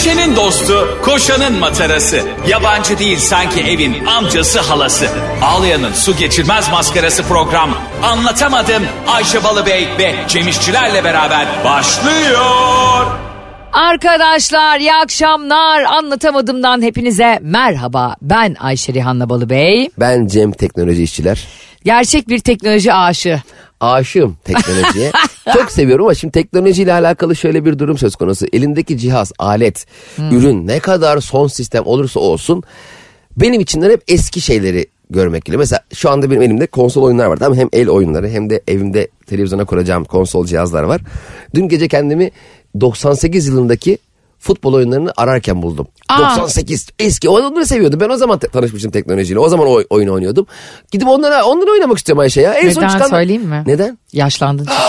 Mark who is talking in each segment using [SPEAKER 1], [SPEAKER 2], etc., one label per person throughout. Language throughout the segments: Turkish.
[SPEAKER 1] Düşenin dostu, koşanın matarası. Yabancı değil sanki evin amcası halası. Ağlayan'ın su geçirmez maskarası program. Anlatamadım Ayşe Balıbey ve Cemişçilerle beraber başlıyor.
[SPEAKER 2] Arkadaşlar iyi akşamlar. Anlatamadımdan hepinize merhaba. Ben Ayşe Rihanna Balıbey.
[SPEAKER 3] Ben Cem Teknoloji İşçiler.
[SPEAKER 2] Gerçek bir teknoloji aşığı.
[SPEAKER 3] Aşığım teknolojiye. Çok seviyorum ama şimdi teknolojiyle alakalı şöyle bir durum söz konusu. Elindeki cihaz, alet, ürün ne kadar son sistem olursa olsun benim içinden hep eski şeyleri görmek geliyor. Mesela şu anda benim elimde konsol oyunlar var. Tamam Hem el oyunları hem de evimde televizyona kuracağım konsol cihazlar var. Dün gece kendimi 98 yılındaki futbol oyunlarını ararken buldum.
[SPEAKER 2] Aa.
[SPEAKER 3] 98 eski onları seviyordum. Ben o zaman te- tanışmıştım teknolojiyle. O zaman o oyun oynuyordum. Gidip onlara onları oynamak istiyorum Ayşe ya. En son
[SPEAKER 2] Neden
[SPEAKER 3] çıkan...
[SPEAKER 2] söyleyeyim mi?
[SPEAKER 3] Neden?
[SPEAKER 2] Yaşlandın çünkü.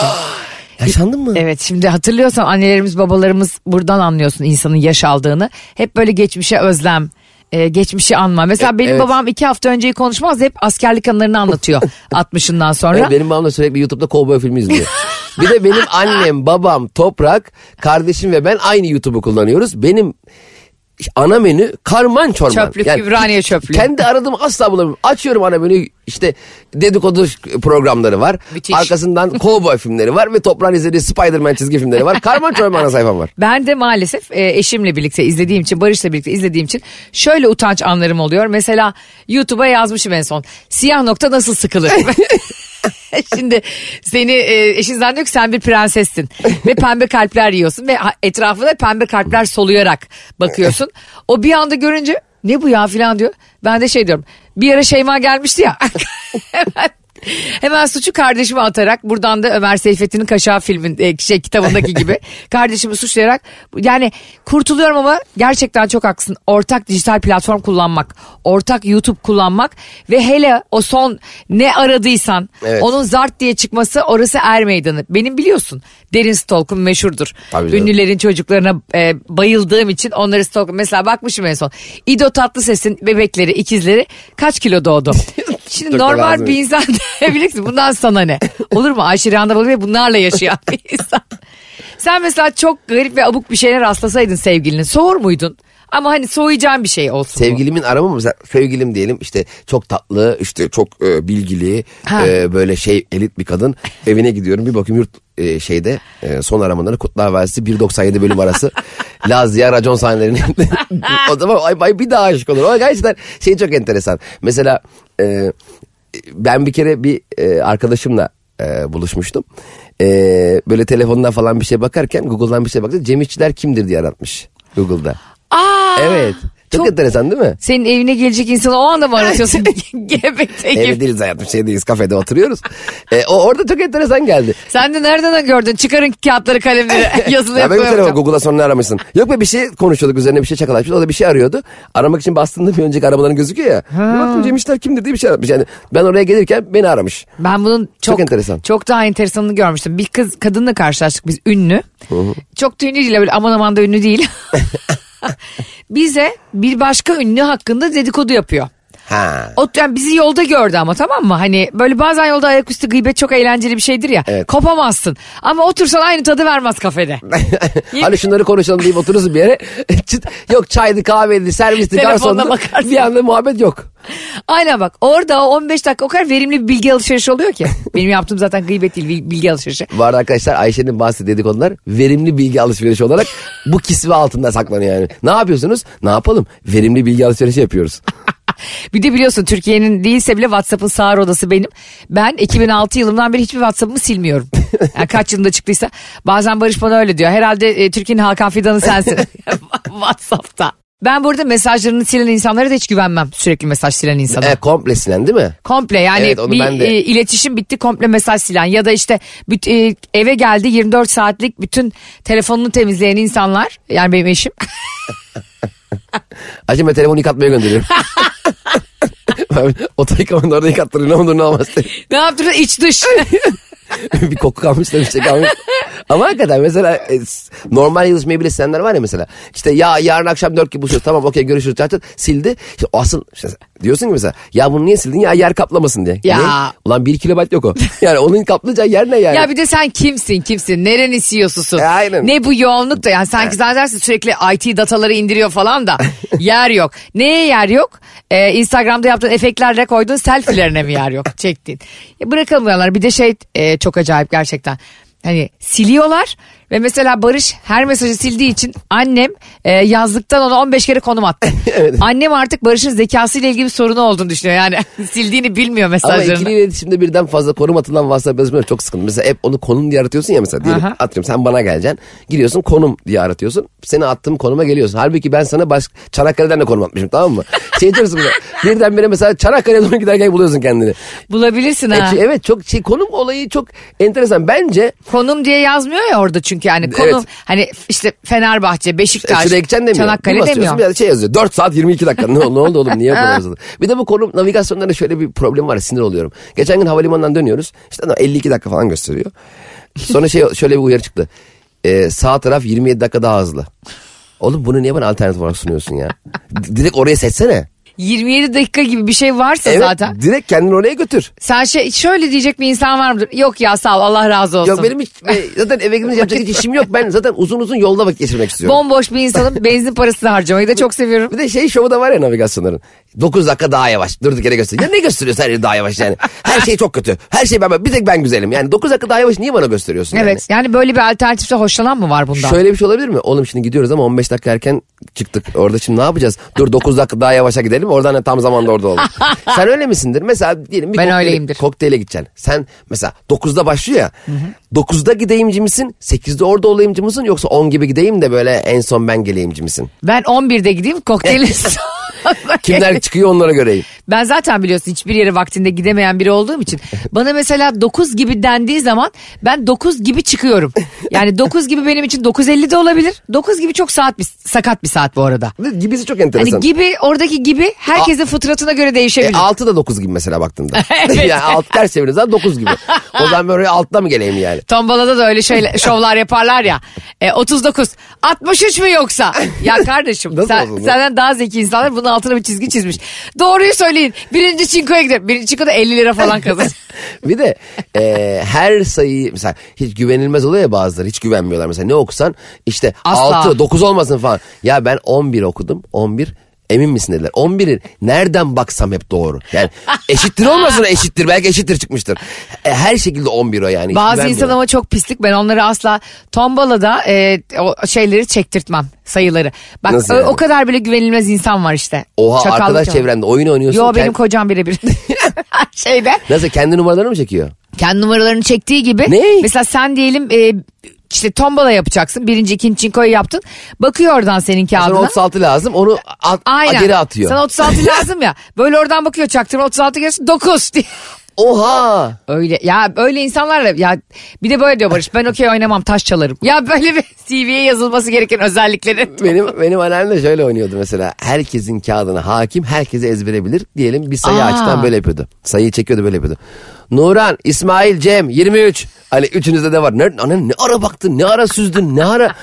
[SPEAKER 3] Yaşandın mı?
[SPEAKER 2] Evet şimdi hatırlıyorsan annelerimiz babalarımız buradan anlıyorsun insanın yaş aldığını. Hep böyle geçmişe özlem, e, geçmişi anma. Mesela
[SPEAKER 3] E,
[SPEAKER 2] benim
[SPEAKER 3] evet.
[SPEAKER 2] babam iki hafta önceyi konuşmaz hep askerlik anılarını anlatıyor 60'ından sonra.
[SPEAKER 3] Evet, benim babam da sürekli YouTube'da kovboy filmi izliyor. bir de benim annem, babam, Toprak, kardeşim ve ben aynı YouTube'u kullanıyoruz. Benim ana menü karman çorman.
[SPEAKER 2] Çöplük, Ümraniye çöplüğü.
[SPEAKER 3] Kendi aradığımı asla bulamıyorum. Açıyorum ana menü işte dedikodu programları var.
[SPEAKER 2] Müthiş.
[SPEAKER 3] Arkasından kovboy filmleri var ve Toprağın izlediği Spider-Man çizgi filmleri var. Karman çorman ana sayfam var.
[SPEAKER 2] Ben de maalesef e, eşimle birlikte izlediğim için, Barış'la birlikte izlediğim için şöyle utanç anlarım oluyor. Mesela YouTube'a yazmışım en son. Siyah nokta nasıl sıkılır? Şimdi seni e, eşin zannediyor ki sen bir prensessin ve pembe kalpler yiyorsun ve etrafına pembe kalpler soluyarak bakıyorsun. O bir anda görünce ne bu ya filan diyor. Ben de şey diyorum bir ara Şeyma gelmişti ya. hemen suçu kardeşime atarak buradan da Ömer Seyfettin'in Kaşağı filmin e, şey kitabındaki gibi kardeşimi suçlayarak yani kurtuluyorum ama gerçekten çok haklısın. Ortak dijital platform kullanmak, ortak YouTube kullanmak ve hele o son ne aradıysan
[SPEAKER 3] Evet.
[SPEAKER 2] onun zart diye çıkması orası er meydanı. Benim biliyorsun derin stalkum meşhurdur.
[SPEAKER 3] Tabii canım.
[SPEAKER 2] Ünlülerin çocuklarına e, bayıldığım için onları stalkum. Mesela bakmışım en son. İdo Tatlıses'in bebekleri, ikizleri kaç kilo doğdu? Şimdi
[SPEAKER 3] Çok
[SPEAKER 2] normal bir insan bilirsin bundan sana ne? Olur mu? Ayşe Rihanna Balı ve bunlarla yaşayan bir insan. Sen mesela çok garip ve abuk bir şeyler rastlasaydın sevgilinin soğur muydun? Ama hani soğuyacağın bir şey olsun.
[SPEAKER 3] Sevgilimin aramı mı? Mesela sevgilim diyelim işte çok tatlı işte çok e, bilgili
[SPEAKER 2] Ha.
[SPEAKER 3] e, böyle şey elit bir kadın. Evine gidiyorum bir bakayım yurt e, şeyde e, son aramaları Kutlar Vadisi 1.97 bölüm arası. Lazia racon sahnelerinin o zaman ay, ay bir daha aşık olur. O gerçekten şey çok enteresan. Mesela e, ben bir kere bir e, arkadaşımla e, buluşmuştum. E, böyle telefondan falan bir şey bakarken Google'dan bir şey baktı. Cem İşçiler kimdir diye aratmış Google'da.
[SPEAKER 2] Aa,
[SPEAKER 3] Evet. Çok,
[SPEAKER 2] çok-
[SPEAKER 3] enteresan değil mi?
[SPEAKER 2] Senin evine gelecek insanı o anda mı aratıyorsun? GBT
[SPEAKER 3] Evde
[SPEAKER 2] gibi.
[SPEAKER 3] değiliz hayatım şeydeyiz kafede oturuyoruz. E, o orada çok enteresan geldi.
[SPEAKER 2] Sen de nereden gördün? Çıkarın kağıtları kalemleri yazılı
[SPEAKER 3] Ya benim telefon Google'a sonra ne aramışsın? Yok be bir şey konuşuyorduk üzerine bir şey çakalaşmış. O da bir şey arıyordu. Aramak için bastığında bir önceki aramaların gözüküyor ya. Bir baktım Cem İşler kimdir diye bir şey aramış. Yani ben oraya gelirken beni aramış.
[SPEAKER 2] Ben bunun çok,
[SPEAKER 3] Çok enteresan.
[SPEAKER 2] Çok daha enteresanını görmüştüm. Bir kız kadınla karşılaştık biz ünlü. Çok da ünlü değil böyle aman aman da ünlü değil. Bize bir başka ünlü hakkında dedikodu yapıyor.
[SPEAKER 3] Ha.
[SPEAKER 2] O, yani bizi yolda gördü ama tamam mı? Hani böyle bazen yolda ayaküstü gıybet çok eğlenceli bir şeydir ya.
[SPEAKER 3] Evet.
[SPEAKER 2] Kopamazsın. Ama otursan aynı tadı vermez kafede.
[SPEAKER 3] hani şunları konuşalım deyip oturursun bir yere. Çıt, yok çaydı kahveydi servisti garsondu. Bir anda muhabbet yok.
[SPEAKER 2] Aynen bak orada o 15 dakika o kadar verimli bir bilgi alışverişi oluyor ki. Benim yaptığım zaten gıybet değil bil- bilgi alışverişi.
[SPEAKER 3] Bu arada arkadaşlar Ayşe'nin bahsettiği dedikodular verimli bilgi alışverişi olarak bu kisve altında saklanıyor yani. Ne yapıyorsunuz? Ne yapalım? Verimli bilgi alışverişi yapıyoruz.
[SPEAKER 2] Bir de biliyorsun Türkiye'nin değilse bile WhatsApp'ın sağır odası benim. Ben 2006 yılından beri hiçbir WhatsApp'ımı silmiyorum. Yani kaç yılında çıktıysa. Bazen Barış bana öyle diyor. Herhalde e, Türkiye'nin Hakan Fidan'ı sensin. WhatsApp'ta. Ben burada mesajlarını silen insanlara da hiç güvenmem. Sürekli mesaj silen insana.
[SPEAKER 3] e, komple silen değil mi?
[SPEAKER 2] Komple yani
[SPEAKER 3] Evet, onu
[SPEAKER 2] bir
[SPEAKER 3] ben de-
[SPEAKER 2] e, iletişim bitti komple mesaj silen ya da işte büt- e, eve geldi 24 saatlik bütün telefonunu temizleyen insanlar yani benim eşim
[SPEAKER 3] Acaba telefonu yıkatmaya gönderiyorum. Oto yıkamanın orada yıkattırıyor. Ne olur ne olmaz
[SPEAKER 2] ne yaptırıyor? İç dış.
[SPEAKER 3] Bir koku kalmış da bir şey kalmış. Ama hakikaten mesela e, normal yazışmayı bile silenler var ya mesela. İşte ya yarın akşam dört gibi buluşuyoruz tamam okey görüşürüz zaten sildi. İşte asıl işte diyorsun ki mesela ya bunu niye sildin ya yer kaplamasın diye.
[SPEAKER 2] Ya.
[SPEAKER 3] Ne? Ulan bir kilobayt yok o. Yani onun kaplayacağı yer ne yani?
[SPEAKER 2] Ya bir de sen kimsin kimsin nerenin CEO'susun
[SPEAKER 3] E, aynen.
[SPEAKER 2] ne bu yoğunluk da yani sanki zannedersin sürekli IT dataları indiriyor falan da yer yok. Neye yer yok? Ee, Instagram'da yaptığın efektlerle koyduğun selfie'lerine mi yer yok çektiğin? Ya bırakamıyorlar bir de şey e, çok acayip gerçekten. Hani siliyorlar ve mesela Barış her mesajı sildiği için annem e, yazdıktan ona 15 kere konum attı. Annem artık Barış'ın zekasıyla ilgili bir sorunu olduğunu düşünüyor. Yani sildiğini bilmiyor
[SPEAKER 3] Ama
[SPEAKER 2] mesajlarını.
[SPEAKER 3] ikili iletişimde birden fazla konum atılan WhatsApp yazışmaları çok sıkıntı. Mesela hep onu konum diye aratıyorsun ya mesela. Diyelim
[SPEAKER 2] Aha.
[SPEAKER 3] atıyorum sen bana geleceksin. Giriyorsun konum diye aratıyorsun. Seni attığım konuma geliyorsun. Halbuki ben sana baş... Çanakkale'den de konum atmışım tamam mı? Şey diyorsun böyle, birdenbire mesela Çanakkale'ye doğru giderken buluyorsun kendini.
[SPEAKER 2] Bulabilirsin ha.
[SPEAKER 3] E, evet çok şey, konum olayı çok enteresan. Bence
[SPEAKER 2] Konum diye yazmıyor ya orada çünkü yani konum
[SPEAKER 3] Evet.
[SPEAKER 2] hani işte Fenerbahçe, Beşiktaş,
[SPEAKER 3] gideceksin demiyor. Bir
[SPEAKER 2] Çanakkale
[SPEAKER 3] basıyorsun,
[SPEAKER 2] demiyor.
[SPEAKER 3] Bir şey yazıyor. 4 saat 22 dakika. Ne, ne oldu oğlum niye konum yazıldı? Bir de bu konum navigasyonlarında şöyle bir problem var. Sinir oluyorum. Geçen gün havalimanından dönüyoruz. İşte 52 dakika falan gösteriyor. Sonra şey şöyle bir uyarı çıktı. Ee, sağ taraf 27 dakika daha hızlı. Oğlum bunu niye bana alternatif olarak sunuyorsun ya? Direkt oraya seçsene.
[SPEAKER 2] 27 dakika gibi bir şey varsa
[SPEAKER 3] Evet
[SPEAKER 2] zaten.
[SPEAKER 3] direkt kendini oraya götür.
[SPEAKER 2] Sen şey şöyle diyecek bir insan var mıdır? Yok ya sağ ol Allah razı olsun.
[SPEAKER 3] Yok benim hiç, zaten eve gidince yapacak hiç işim yok. Ben zaten uzun uzun yolda vakit geçirmek istiyorum.
[SPEAKER 2] Bomboş bir insanım benzin parasını harcamayı da çok seviyorum.
[SPEAKER 3] Bir de şey şovu da var ya navigasyonların. 9 dakika daha yavaş. Durduk yere gösteriyor. Ya ne gösteriyorsun her yeri daha yavaş yani? Her şey çok kötü. Her şey ben bir tek ben güzelim. Yani 9 dakika daha yavaş niye bana gösteriyorsun yani?
[SPEAKER 2] Evet yani böyle bir alternatifte hoşlanan mı var bundan?
[SPEAKER 3] Şöyle bir şey olabilir mi? Oğlum şimdi gidiyoruz ama 15 dakika erken çıktık. Orada şimdi ne yapacağız? Dur 9 dakika daha yavaşa gidelim. Oradan da tam zamanda orada olalım. Sen öyle misindir? Mesela diyelim bir
[SPEAKER 2] Ben
[SPEAKER 3] kokteyle-
[SPEAKER 2] öyleyimdir.
[SPEAKER 3] kokteyle gideceksin. Sen mesela 9'da başlıyor ya. 9'da gideyimci misin? 8'de orada olayımcı mısın? Yoksa 10 gibi gideyim de böyle en son ben geleyimci misin?
[SPEAKER 2] Ben 11'de gideyim kokteyli
[SPEAKER 3] Kimler çıkıyor onlara göreyim.
[SPEAKER 2] Ben zaten biliyorsun hiçbir yere vaktinde gidemeyen biri olduğum için bana mesela 9 gibi dendiği zaman ben 9 gibi çıkıyorum. Yani 9 gibi benim için 9.50 de olabilir. 9 gibi çok saat bir sakat bir saat bu arada.
[SPEAKER 3] Gibisi çok enteresan.
[SPEAKER 2] Hani gibi oradaki gibi herkesin fıtratına göre
[SPEAKER 3] E,
[SPEAKER 2] değişebilir.
[SPEAKER 3] 6 da 9 gibi mesela baktığında.
[SPEAKER 2] Evet.
[SPEAKER 3] yani 6 ters çevirin zaten 9 gibi. O zaman ben oraya 6'da mı geleyim yani?
[SPEAKER 2] Tombalada da öyle şeyler, şovlar yaparlar ya. E, 39. 63 mü yoksa? Ya kardeşim sen, senden daha zeki insanlar bunun altına bir çizgi çizmiş. Doğruyu söyleyin. Birinci çinkoya gidelim. Birinci çinkoda 50 lira falan kazan.
[SPEAKER 3] Bir de e, her sayıyı mesela hiç güvenilmez oluyor ya bazıları hiç güvenmiyorlar. Mesela ne okusan işte
[SPEAKER 2] Asla.
[SPEAKER 3] 6 9 olmasın falan. Ya ben 11 okudum 11 emin misin dediler. 11'i nereden baksam hep doğru. Yani eşittir olmasın eşittir belki eşittir çıkmıştır. E, her şekilde 11 o yani.
[SPEAKER 2] Bazı insan ama çok pislik. Ben onları asla tombalada e, o şeyleri çektirtmem sayıları. Bak
[SPEAKER 3] Nasıl
[SPEAKER 2] o,
[SPEAKER 3] yani?
[SPEAKER 2] o kadar bile güvenilmez insan var işte.
[SPEAKER 3] Oha
[SPEAKER 2] Çakallık
[SPEAKER 3] arkadaş
[SPEAKER 2] ya.
[SPEAKER 3] çevrende oyun oynuyorsun.
[SPEAKER 2] Yo
[SPEAKER 3] kend-
[SPEAKER 2] benim kocam birebir. Şeyde
[SPEAKER 3] Nasıl kendi numaralarını mı çekiyor?
[SPEAKER 2] kendi numaralarını çektiği gibi.
[SPEAKER 3] Ne?
[SPEAKER 2] Mesela sen diyelim e, işte tombala yapacaksın. Birinci, ikinci çinkoyu yaptın. Bakıyor oradan senin
[SPEAKER 3] Sana
[SPEAKER 2] kağıdına.
[SPEAKER 3] 36 lazım onu at,
[SPEAKER 2] Aynen.
[SPEAKER 3] geri atıyor.
[SPEAKER 2] Sana 36 lazım ya. Böyle oradan bakıyor çaktırma 36 gelirsin 9 diye.
[SPEAKER 3] Oha.
[SPEAKER 2] Öyle ya böyle insanlarla ya bir de böyle diyor Barış ben okey oynamam taş çalarım. Ya böyle bir CV'ye yazılması gereken özellikleri.
[SPEAKER 3] Benim benim annem de şöyle oynuyordu mesela. Herkesin kağıdına hakim, herkese ezbere bilir. Diyelim bir sayı
[SPEAKER 2] Aa.
[SPEAKER 3] açtan böyle yapıyordu. Sayıyı çekiyordu böyle yapıyordu. Nuran, İsmail, Cem 23. Hani üçünüzde de var. Ne, anne, ne ara baktın, ne ara süzdün, ne ara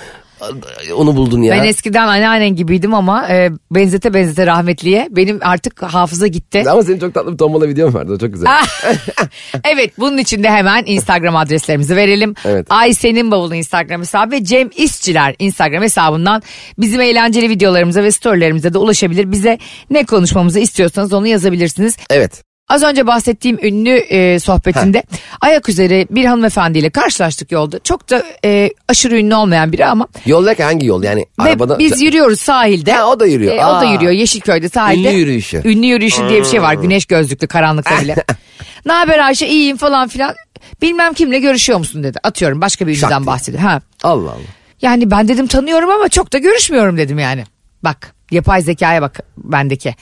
[SPEAKER 3] onu buldun ya.
[SPEAKER 2] Ben eskiden anneannen gibiydim ama e, benzete benzete rahmetliye benim artık hafıza gitti.
[SPEAKER 3] Ama senin çok tatlı bir tombala videon vardı çok güzel.
[SPEAKER 2] evet bunun için de hemen Instagram adreslerimizi verelim.
[SPEAKER 3] Evet.
[SPEAKER 2] Aysen'in bavulu Instagram hesabı ve Cem İşçiler Instagram hesabından bizim eğlenceli videolarımıza ve storylerimize de ulaşabilir. Bize ne konuşmamızı istiyorsanız onu yazabilirsiniz.
[SPEAKER 3] evet.
[SPEAKER 2] Az önce bahsettiğim ünlü e, sohbetinde ayak üzeri bir hanımefendiyle karşılaştık yolda. Çok da e, aşırı ünlü olmayan biri ama
[SPEAKER 3] Yoldaki hangi yol yani?
[SPEAKER 2] ve
[SPEAKER 3] arabada...
[SPEAKER 2] biz yürüyoruz sahilde.
[SPEAKER 3] Ha, o da yürüyor.
[SPEAKER 2] E, o da yürüyor Yeşilköy'de sahilde.
[SPEAKER 3] Ünlü yürüyüşü.
[SPEAKER 2] Ünlü yürüyüşü diye bir şey var. Güneş gözlüklü karanlıkta bile. ne haber Ayşe iyiyim falan filan. Bilmem kimle görüşüyor musun dedi. Atıyorum başka bir ünlüden bahsediyor. Ha.
[SPEAKER 3] Allah Allah.
[SPEAKER 2] Yani ben dedim tanıyorum ama çok da görüşmüyorum dedim yani. Bak yapay zekaya bak bendeki.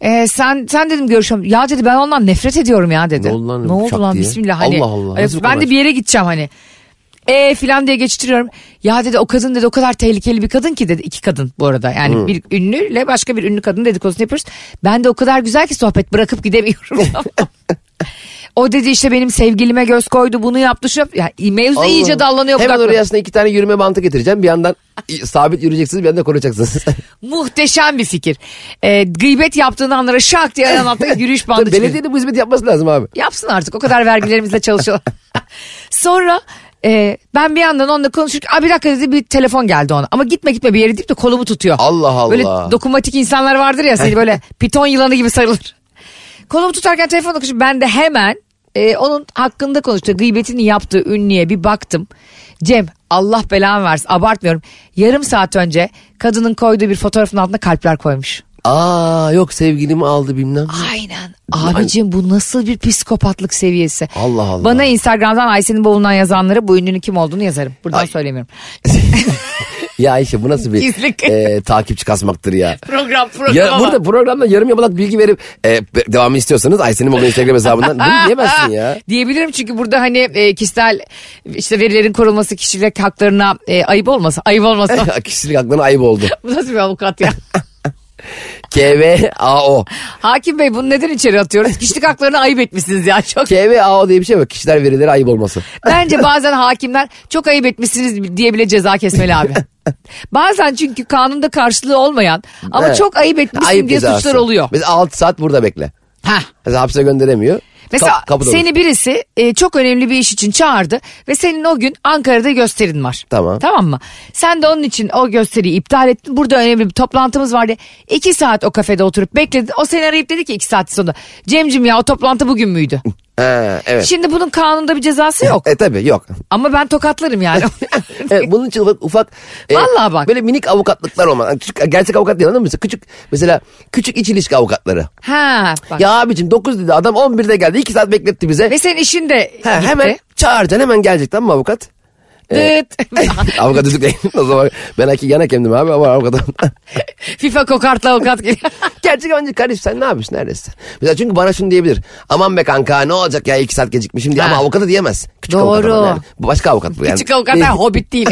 [SPEAKER 2] Ee, sen sen dedim görüşüyorum. Ya dedi ben ondan nefret ediyorum ya dedi.
[SPEAKER 3] Ne oldu lan?
[SPEAKER 2] Ne oldu lan
[SPEAKER 3] diye.
[SPEAKER 2] bismillah hani.
[SPEAKER 3] Allah Allah, bu
[SPEAKER 2] ben de bir yere gideceğim hani. E filan diye geçiştiriyorum. Ya dedi o kadın dedi o kadar tehlikeli bir kadın ki dedi. iki kadın bu arada. Yani bir ünlüyle başka bir ünlü kadın dedikodusunu yapıyoruz. Ben de o kadar güzel ki sohbet bırakıp gidemiyorum. O dedi işte benim sevgilime göz koydu bunu yaptı şu ya, mevzu iyice
[SPEAKER 3] Allah.
[SPEAKER 2] dallanıyor.
[SPEAKER 3] Hemen
[SPEAKER 2] budaklanıyor.
[SPEAKER 3] oraya aslında iki tane yürüme bantı getireceğim. Bir yandan sabit yürüyeceksiniz bir yandan koruyacaksınız.
[SPEAKER 2] Muhteşem bir fikir. Ee, gıybet yaptığını anlara şak diye ayağın altına yürüyüş bandı çıkıyor.
[SPEAKER 3] belediyenin bu hizmeti yapması lazım abi.
[SPEAKER 2] Yapsın artık o kadar vergilerimizle çalışıyorlar. Sonra e, ben bir yandan onunla konuşurken bir dakika dedi bir telefon geldi ona. Ama gitme gitme bir yere deyip de kolumu tutuyor.
[SPEAKER 3] Allah Allah.
[SPEAKER 2] Böyle dokunmatik insanlar vardır ya seni böyle piton yılanı gibi sarılır. Kolumu tutarken telefon konuşuyor. Ben de hemen e, onun hakkında konuştu. Gıybetini yaptığı ünlüye bir baktım. Cem Allah belanı versin abartmıyorum. Yarım saat önce kadının koyduğu bir fotoğrafın altına kalpler koymuş.
[SPEAKER 3] Aa yok sevgilimi aldı bilmem.
[SPEAKER 2] Aynen. Abicim bu nasıl bir psikopatlık seviyesi?
[SPEAKER 3] Allah Allah.
[SPEAKER 2] Bana Instagram'dan Ayşe'nin bavulundan yazanlara bu ünlünün kim olduğunu yazarım. Buradan
[SPEAKER 3] Ay.
[SPEAKER 2] söylemiyorum.
[SPEAKER 3] Ya Ayşe bu nasıl bir e, takipçi kasmaktır ya.
[SPEAKER 2] Program program.
[SPEAKER 3] Ya, burada programda yarım yamalak bilgi verip e, devamı istiyorsanız Ayşe'nin olduğu Instagram hesabından bunu diyemezsin ya.
[SPEAKER 2] Diyebilirim çünkü burada hani e, kişisel işte verilerin korunması kişilik haklarına e, ayıp olmasa ayıp olmasa.
[SPEAKER 3] Kişilik haklarına ayıp oldu.
[SPEAKER 2] bu nasıl bir avukat ya?
[SPEAKER 3] KVAO.
[SPEAKER 2] Hakim Bey bunu neden içeri atıyoruz? Kişilik haklarını ayıp etmişsiniz ya çok.
[SPEAKER 3] KVAO diye bir şey var. Kişiler verileri ayıp olması.
[SPEAKER 2] Bence bazen hakimler çok ayıp etmişsiniz diye bile ceza kesmeli abi. Bazen çünkü kanunda karşılığı olmayan ama
[SPEAKER 3] Evet.
[SPEAKER 2] çok ayıp etmişsin
[SPEAKER 3] Ayıp
[SPEAKER 2] diye
[SPEAKER 3] cezası.
[SPEAKER 2] suçlar oluyor.
[SPEAKER 3] Mesela 6 saat burada bekle. Mesela hapse gönderemiyor.
[SPEAKER 2] Mesela
[SPEAKER 3] Kap-
[SPEAKER 2] seni birisi e, çok önemli bir iş için çağırdı ve senin o gün Ankara'da gösterin var.
[SPEAKER 3] Tamam.
[SPEAKER 2] Tamam mı? Sen de onun için o gösteriyi iptal ettin. Burada önemli bir toplantımız vardı. İki saat o kafede oturup bekledin. O seni arayıp dedi ki iki saat sonra. Cemcim ya o toplantı bugün müydü?
[SPEAKER 3] Ha, evet.
[SPEAKER 2] Şimdi bunun kanunda bir cezası yok.
[SPEAKER 3] E tabi yok.
[SPEAKER 2] Ama ben tokatlarım yani.
[SPEAKER 3] Evet, bunun için ufak, ufak e,
[SPEAKER 2] Vallahi bak.
[SPEAKER 3] böyle minik avukatlıklar olmalı. Yani Küçük, gerçek avukat değil anladın mı? Küçük mesela küçük iç ilişki avukatları.
[SPEAKER 2] ha bak.
[SPEAKER 3] Ya abicim 9 dedi adam 11'de geldi 2 saat bekletti bize.
[SPEAKER 2] Ve senin işin de
[SPEAKER 3] Ha,
[SPEAKER 2] gitti.
[SPEAKER 3] hemen çağıracaksın hemen gelecek tamam mı avukat?
[SPEAKER 2] Dıt.
[SPEAKER 3] avukat düdükleyin. o zaman ben haki yan hakemdim abi ama avukatım.
[SPEAKER 2] FIFA kokartlı avukat geliyor.
[SPEAKER 3] Gerçek yabancı kardeş sen ne yapıyorsun neredesin? Mesela çünkü bana şunu diyebilir. Aman be kanka ne olacak ya 2 saat gecikmişim diye ama avukata diyemez. Küçük
[SPEAKER 2] Doğru.
[SPEAKER 3] avukat yani. Bu başka avukat bu yani.
[SPEAKER 2] Küçük avukat hobbit değil.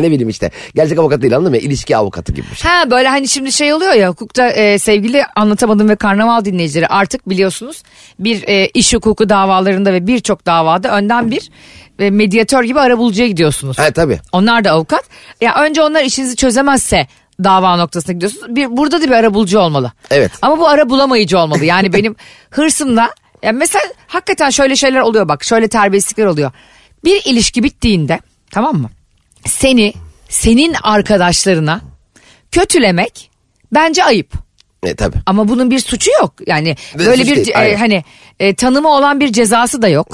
[SPEAKER 3] Ne bileyim işte. Gerçek avukat değil anladın mı? İlişki avukatı gibi bir şey.
[SPEAKER 2] Ha böyle hani şimdi şey oluyor ya hukukta e, sevgili anlatamadım ve karnaval dinleyicileri artık biliyorsunuz bir e, iş hukuku davalarında ve birçok davada önden bir e, medyatör gibi arabulucuya gidiyorsunuz.
[SPEAKER 3] Ha tabii.
[SPEAKER 2] Onlar da avukat. Ya önce onlar işinizi çözemezse dava noktasına gidiyorsunuz. Bir, burada da bir arabulucu olmalı.
[SPEAKER 3] Evet.
[SPEAKER 2] Ama bu ara bulamayıcı olmalı. Yani benim hırsımla ya mesela hakikaten şöyle şeyler oluyor bak şöyle terbiyesizlikler oluyor. Bir ilişki bittiğinde tamam mı? Seni senin arkadaşlarına kötülemek bence ayıp.
[SPEAKER 3] E tabii.
[SPEAKER 2] Ama bunun bir suçu yok. Yani
[SPEAKER 3] Ve
[SPEAKER 2] böyle bir
[SPEAKER 3] değil,
[SPEAKER 2] e, hani e, tanımı olan bir cezası da yok.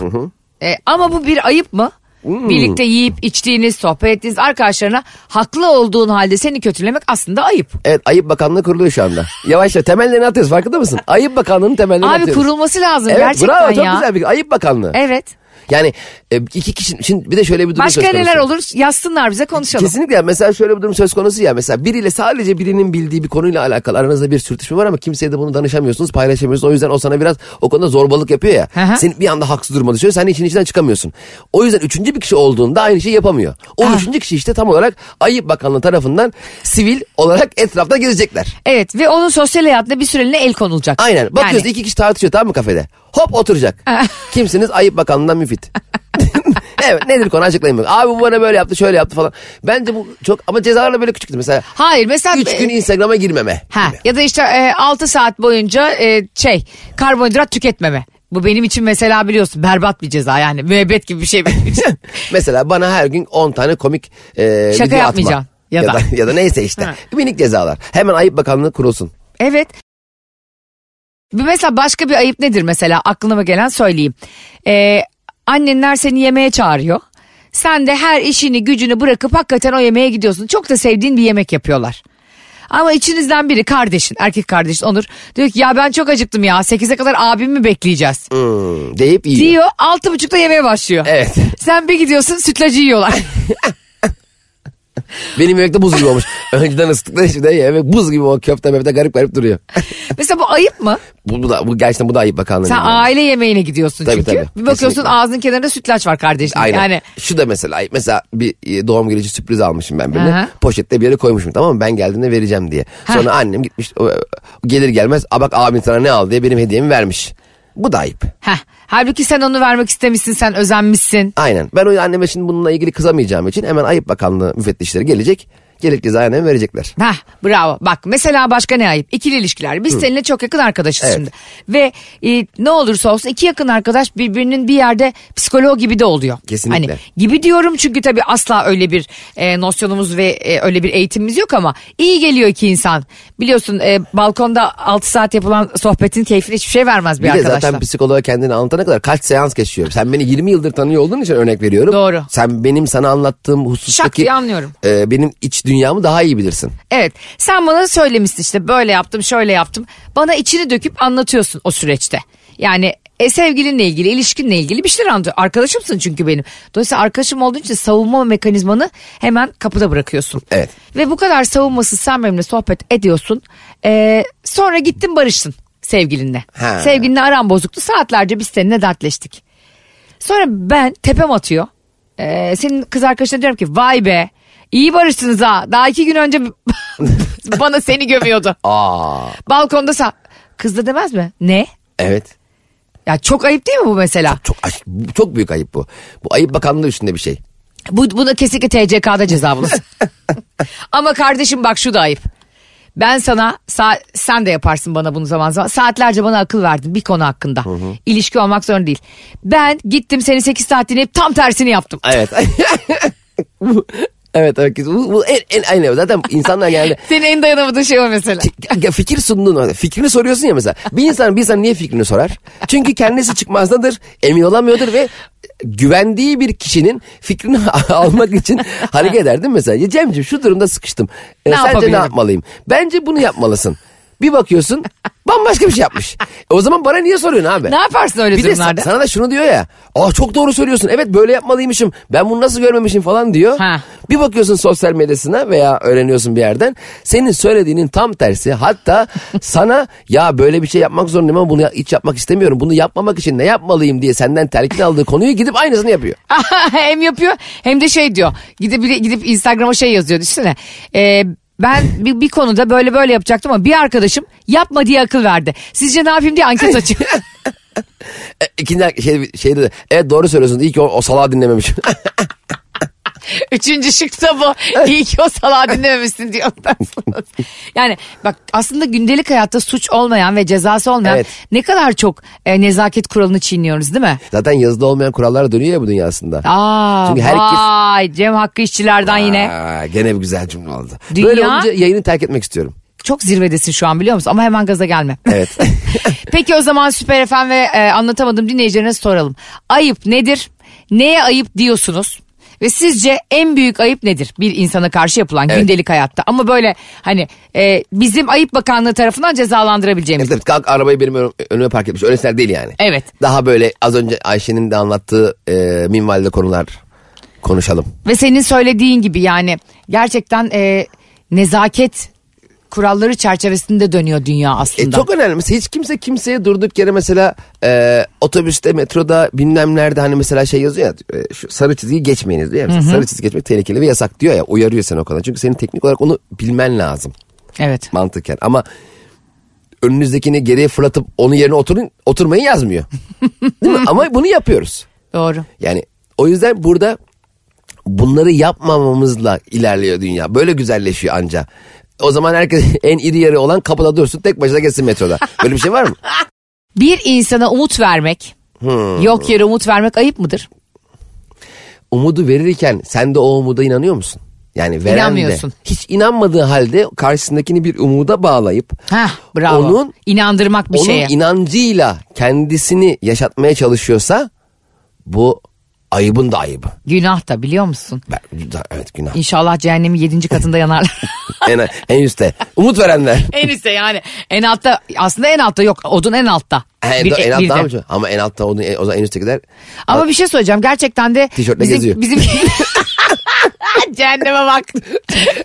[SPEAKER 2] E, ama bu bir ayıp mı?
[SPEAKER 3] Hmm.
[SPEAKER 2] Birlikte yiyip içtiğiniz, sohbet ettiğiniz arkadaşlarına haklı olduğun halde seni kötülemek aslında ayıp.
[SPEAKER 3] Evet Ayıp Bakanlığı kuruluyor şu anda. Yavaş yavaş temellerini atıyoruz farkında mısın? Ayıp Bakanlığı'nın temellerini
[SPEAKER 2] Abi
[SPEAKER 3] atıyoruz.
[SPEAKER 2] kurulması lazım
[SPEAKER 3] Evet
[SPEAKER 2] gerçekten
[SPEAKER 3] bravo çok
[SPEAKER 2] ya.
[SPEAKER 3] güzel bir Ayıp Bakanlığı.
[SPEAKER 2] Evet.
[SPEAKER 3] Yani e, iki kişi şimdi bir de şöyle bir durum
[SPEAKER 2] Başka
[SPEAKER 3] söz konusu.
[SPEAKER 2] neler olur yazsınlar bize konuşalım.
[SPEAKER 3] Kesinlikle mesela şöyle bir durum söz konusu ya mesela biriyle sadece birinin bildiği bir konuyla alakalı aranızda bir sürtüşme var ama kimseye de bunu danışamıyorsunuz paylaşamıyorsunuz o yüzden o sana biraz o konuda zorbalık yapıyor ya
[SPEAKER 2] Hı hı.
[SPEAKER 3] seni bir anda haksız duruma düşüyor sen işin içinden çıkamıyorsun o yüzden üçüncü bir kişi olduğunda aynı şeyi yapamıyor o
[SPEAKER 2] Ha.
[SPEAKER 3] üçüncü kişi işte tam olarak Ayıp Bakanlığı tarafından sivil olarak etrafta gezecekler
[SPEAKER 2] Evet ve onun sosyal hayatında bir süreliğine el konulacak.
[SPEAKER 3] aynen bakıyoruz
[SPEAKER 2] Yani,
[SPEAKER 3] iki kişi tartışıyor tamam mı kafede hop oturacak kimsiniz Ayıp Bakanlığı'ndan müfit evet nedir konu açıklayın bak. Abi bu bana böyle yaptı şöyle yaptı falan. Bence bu çok ama cezalarla böyle küçüktü mesela.
[SPEAKER 2] Hayır mesela...
[SPEAKER 3] 3 gün Instagram'a girmeme.
[SPEAKER 2] Ha,
[SPEAKER 3] gibi.
[SPEAKER 2] ya da işte 6 saat boyunca e, şey karbonhidrat tüketmeme. Bu benim için mesela biliyorsun berbat bir ceza yani müebbet gibi bir şey benim için.
[SPEAKER 3] Mesela bana her gün 10 tane komik e,
[SPEAKER 2] Şaka
[SPEAKER 3] video
[SPEAKER 2] yapmayacaksın.
[SPEAKER 3] atma.
[SPEAKER 2] Ya
[SPEAKER 3] Ya,
[SPEAKER 2] da.
[SPEAKER 3] da. ya da neyse işte.
[SPEAKER 2] Ha.
[SPEAKER 3] Minik cezalar. Hemen Ayıp Bakanlığı kurulsun.
[SPEAKER 2] evet. Bir mesela başka bir ayıp nedir mesela aklıma gelen söyleyeyim. Ee, annenler seni yemeğe çağırıyor. Sen de her işini gücünü bırakıp hakikaten o yemeğe gidiyorsun. Çok da sevdiğin bir yemek yapıyorlar. Ama içinizden biri kardeşin, erkek kardeşin Onur diyor ki ya ben çok acıktım ya 8'e kadar abimi bekleyeceğiz.
[SPEAKER 3] Hmm, deyip yiyor.
[SPEAKER 2] Diyor altı buçukta yemeğe başlıyor.
[SPEAKER 3] Evet.
[SPEAKER 2] Sen bir gidiyorsun sütlacı yiyorlar.
[SPEAKER 3] Benim yemekte buz gibi olmuş. Önceden ısıttıkları şimdi yemek buz gibi o köfte mefte garip garip duruyor.
[SPEAKER 2] Mesela bu ayıp mı?
[SPEAKER 3] bu, bu, da, bu gerçekten bu da Ayıp Bakanlığı.
[SPEAKER 2] Sen
[SPEAKER 3] yani.
[SPEAKER 2] aile yemeğine gidiyorsun
[SPEAKER 3] Tabii,
[SPEAKER 2] çünkü.
[SPEAKER 3] tabii.
[SPEAKER 2] Bir bakıyorsun
[SPEAKER 3] Kesinlikle.
[SPEAKER 2] ağzının kenarında sütlaç var kardeşim.
[SPEAKER 3] Aynen.
[SPEAKER 2] Yani
[SPEAKER 3] Şu da mesela mesela bir e, doğum günü için sürpriz almışım ben birine.
[SPEAKER 2] Aha.
[SPEAKER 3] Poşette bir yere koymuşum tamam mı? Ben geldiğinde vereceğim diye.
[SPEAKER 2] Ha.
[SPEAKER 3] Sonra annem gitmiş o, gelir gelmez "A bak abin sana ne aldı diye benim hediyemi vermiş. Bu da ayıp.
[SPEAKER 2] Heh. Halbuki sen onu vermek istemişsin sen özenmişsin.
[SPEAKER 3] Aynen. Ben o anneme şimdi bununla ilgili kızamayacağım için hemen Ayıp Bakanlığı müfettişleri gelecek. Gerekli cezayı anneme verecekler.
[SPEAKER 2] Hah bravo. Bak mesela başka ne ayıp? İkili ilişkiler. Biz seninle çok yakın arkadaşız
[SPEAKER 3] Evet.
[SPEAKER 2] şimdi. Ve e, ne olursa olsun iki yakın arkadaş birbirinin bir yerde psikolog gibi de oluyor.
[SPEAKER 3] Kesinlikle.
[SPEAKER 2] Hani gibi diyorum çünkü tabii asla öyle bir e, nosyonumuz ve e, öyle bir eğitimimiz yok ama iyi geliyor iki insan. Biliyorsun e, balkonda 6 saat yapılan sohbetin keyfini hiçbir şey vermez bir,
[SPEAKER 3] Bir
[SPEAKER 2] arkadaşla.
[SPEAKER 3] zaten psikoloğa kendini anlatana kadar kaç seans geçiyor. Sen beni 20 yıldır tanıyor olduğun için örnek veriyorum.
[SPEAKER 2] Doğru.
[SPEAKER 3] Sen benim sana anlattığım
[SPEAKER 2] Şak
[SPEAKER 3] husustaki
[SPEAKER 2] diye anlıyorum.
[SPEAKER 3] e, benim iç dünyamı daha iyi bilirsin.
[SPEAKER 2] Evet sen bana söylemişsin işte böyle yaptım şöyle yaptım. Bana içini döküp anlatıyorsun o süreçte. Yani e, sevgilinle ilgili ilişkinle ilgili bir şeyler anlatıyor. Arkadaşımsın çünkü benim. Dolayısıyla arkadaşım olduğu için savunma mekanizmanı hemen kapıda bırakıyorsun.
[SPEAKER 3] Evet.
[SPEAKER 2] Ve bu kadar savunmasız sen benimle sohbet ediyorsun. Ee, sonra gittin barıştın sevgilinle.
[SPEAKER 3] Ha.
[SPEAKER 2] Sevgilinle aran bozuktu saatlerce biz seninle dertleştik. Sonra ben tepem atıyor. Ee, senin kız arkadaşına diyorum ki vay be iyi barıştınız ha. Daha iki gün önce bana seni gömüyordu.
[SPEAKER 3] Aa,
[SPEAKER 2] Balkonda sa kız da demez mi? Ne?
[SPEAKER 3] evet.
[SPEAKER 2] Ya çok ayıp değil mi bu mesela?
[SPEAKER 3] Çok aş- çok büyük ayıp bu. Bu Ayıp Bakanlığı üstünde bir şey.
[SPEAKER 2] Bu, buna kesinlikle TCK'da ceza bulursun. Ama kardeşim bak şu da ayıp. Ben sana sa- sen de yaparsın bana bunu zaman zaman. Saatlerce bana akıl verdin bir konu hakkında. İlişki olmak zorunda değil. Ben gittim seni 8 saat dinleyip tam tersini yaptım.
[SPEAKER 3] Evet. Evet evet. Bu, bu en, en aynı. Zaten insanlar yani
[SPEAKER 2] Senin en dayanamadığın şey o mesela.
[SPEAKER 3] Ya fikir sunduğun fikrini soruyorsun ya mesela. Bir insan bir insan niye fikrini sorar? Çünkü kendisi çıkmazdadır, emin olamıyordur ve güvendiği bir kişinin fikrini almak için hareket eder değil mi mesela? Ya Cemciğim şu durumda sıkıştım. E,
[SPEAKER 2] Ne
[SPEAKER 3] sence ne yapmalıyım? Bence bunu yapmalısın. Bir bakıyorsun bambaşka bir şey yapmış. E, o zaman bana niye soruyorsun abi?
[SPEAKER 2] Ne yaparsın öyle
[SPEAKER 3] Bir de
[SPEAKER 2] durumlarda?
[SPEAKER 3] sa- sana da şunu diyor ya. Aa çok doğru söylüyorsun. Evet böyle yapmalıymışım. Ben bunu nasıl görmemişim falan diyor.
[SPEAKER 2] Ha.
[SPEAKER 3] Bir bakıyorsun sosyal medyasına veya öğreniyorsun bir yerden. Senin söylediğinin tam tersi. Hatta sana ya böyle bir şey yapmak zorundayım ama bunu hiç yapmak istemiyorum. Bunu yapmamak için ne yapmalıyım diye senden telkin aldığı konuyu gidip aynısını yapıyor.
[SPEAKER 2] hem yapıyor hem de şey diyor. Gidip gidip Instagram'a şey yazıyor düşünsene. Ee, ben bir, bir konuda böyle böyle yapacaktım ama bir arkadaşım yapma diye akıl verdi. Sizce ne yapayım diye anket açıyor.
[SPEAKER 3] E, İkinci şey, şeyde de evet doğru söylüyorsun. İyi ki o, o salağı dinlememişim.
[SPEAKER 2] Üçüncü şık da bu. İyi ki o salağı dinlememişsin diyor. ondan sonra. yani bak aslında gündelik hayatta suç olmayan ve cezası olmayan
[SPEAKER 3] Evet.
[SPEAKER 2] ne kadar çok e, nezaket kuralını çiğniyoruz değil mi?
[SPEAKER 3] Zaten yazıda olmayan kurallar dönüyor ya bu dünyasında.
[SPEAKER 2] Aa,
[SPEAKER 3] Çünkü herkes-
[SPEAKER 2] vay Cem Hakkı işçilerden yine.
[SPEAKER 3] Aa, gene bir güzel cümle oldu.
[SPEAKER 2] Dünya-
[SPEAKER 3] Böyle olunca yayını terk etmek istiyorum.
[SPEAKER 2] Çok zirvedesin şu an biliyor musun? Ama hemen gaza gelme.
[SPEAKER 3] Evet.
[SPEAKER 2] Peki o zaman Süper FM ve e, anlatamadım dinleyicilerine soralım. Ayıp nedir? Neye ayıp diyorsunuz? Ve sizce en büyük ayıp nedir? Bir insana karşı yapılan
[SPEAKER 3] Evet.
[SPEAKER 2] gündelik hayatta. Ama böyle hani e, bizim Ayıp Bakanlığı tarafından cezalandırabileceğimiz.
[SPEAKER 3] Evet, evet, kalk arabayı benim ön- önüme park etmiş. Öyleseler değil yani.
[SPEAKER 2] Evet.
[SPEAKER 3] Daha böyle az önce Ayşe'nin de anlattığı e, minvalde konular konuşalım.
[SPEAKER 2] Ve senin söylediğin gibi yani gerçekten e, nezaket kuralları çerçevesinde dönüyor dünya
[SPEAKER 3] E,
[SPEAKER 2] aslında.
[SPEAKER 3] çok önemli. Mesela hiç kimse kimseye durduk yere mesela e, otobüste, metroda bilmem nerede hani mesela şey yazıyor ya e, şu sarı çizgiyi geçmeyiniz diyor ya. Mesela Sarı çizgi geçmek tehlikeli ve yasak diyor ya uyarıyor seni o kadar. Çünkü senin teknik olarak onu bilmen lazım
[SPEAKER 2] Evet.
[SPEAKER 3] mantıken. Ama önünüzdekini geriye fırlatıp onun yerine oturun oturmayı yazmıyor. Değil mi? Ama bunu yapıyoruz.
[SPEAKER 2] Doğru.
[SPEAKER 3] Yani o yüzden burada bunları yapmamamızla ilerliyor dünya. Böyle güzelleşiyor anca. O zaman herkes en iri yarı olan kapıda dursun tek başına geçsin metroda. Böyle bir şey var mı?
[SPEAKER 2] Bir insana umut vermek,
[SPEAKER 3] Hmm.
[SPEAKER 2] yok yere umut vermek ayıp mıdır?
[SPEAKER 3] Umudu verirken sen de o umuda inanıyor musun? Yani veren
[SPEAKER 2] İnanmıyorsun.
[SPEAKER 3] de hiç inanmadığı halde karşısındakini bir umuda bağlayıp
[SPEAKER 2] Heh, bravo.
[SPEAKER 3] Onun-
[SPEAKER 2] İnandırmak bir
[SPEAKER 3] onun
[SPEAKER 2] şeye.
[SPEAKER 3] inancıyla kendisini yaşatmaya çalışıyorsa bu ayıbın da ayıbı.
[SPEAKER 2] Günah da biliyor musun?
[SPEAKER 3] Ben- Evet günah.
[SPEAKER 2] İnşallah cehennemin yedinci katında yanarlar.
[SPEAKER 3] en, en üstte. Umut verenler.
[SPEAKER 2] en üstte yani. En altta aslında en altta yok. Odun en altta.
[SPEAKER 3] En,
[SPEAKER 2] Bir-
[SPEAKER 3] en altta mı? Ama en altta o, o zaman en üsttekiler
[SPEAKER 2] Ama bir şey söyleyeceğim. Gerçekten de
[SPEAKER 3] Tişörtle
[SPEAKER 2] bizim,
[SPEAKER 3] geziyor.
[SPEAKER 2] bizim Cehenneme bak.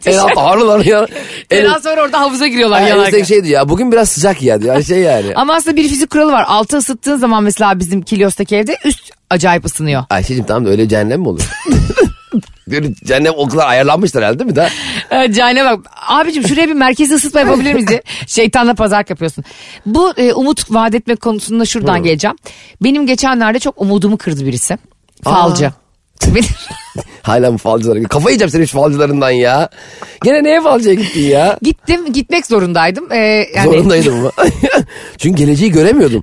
[SPEAKER 3] en altta ağırlar ya. En,
[SPEAKER 2] Ondan sonra orada havuza giriyorlar
[SPEAKER 3] en
[SPEAKER 2] yanarken.
[SPEAKER 3] üstteki şey diyor ya bugün biraz sıcak ya diyor. Yani şey yani.
[SPEAKER 2] Ama aslında bir fizik kuralı var. Altı ısıttığın zaman mesela bizim Kilios'taki evde üst acayip ısınıyor.
[SPEAKER 3] Ayşe'cim tamam da öyle cehennem mi olur? Diyor, Cehennem o kadar ayarlanmışlar herhalde değil mi daha?
[SPEAKER 2] Ee, Cahane bak abicim şuraya bir merkezi ısıtma yapabilir miyiz diye şeytanla pazar yapıyorsun. Bu e, umut vaat etmek konusunda şuradan geleceğim. Benim geçenlerde çok umudumu kırdı birisi. Falcı.
[SPEAKER 3] Hala mı falcılara? Kafayı yiyeceğim senin şu falcılarından ya. Gene neye falcıya gittin ya?
[SPEAKER 2] Gittim gitmek zorundaydım. Ee, yani,
[SPEAKER 3] Zorundaydım ama. Çünkü geleceği göremiyordum.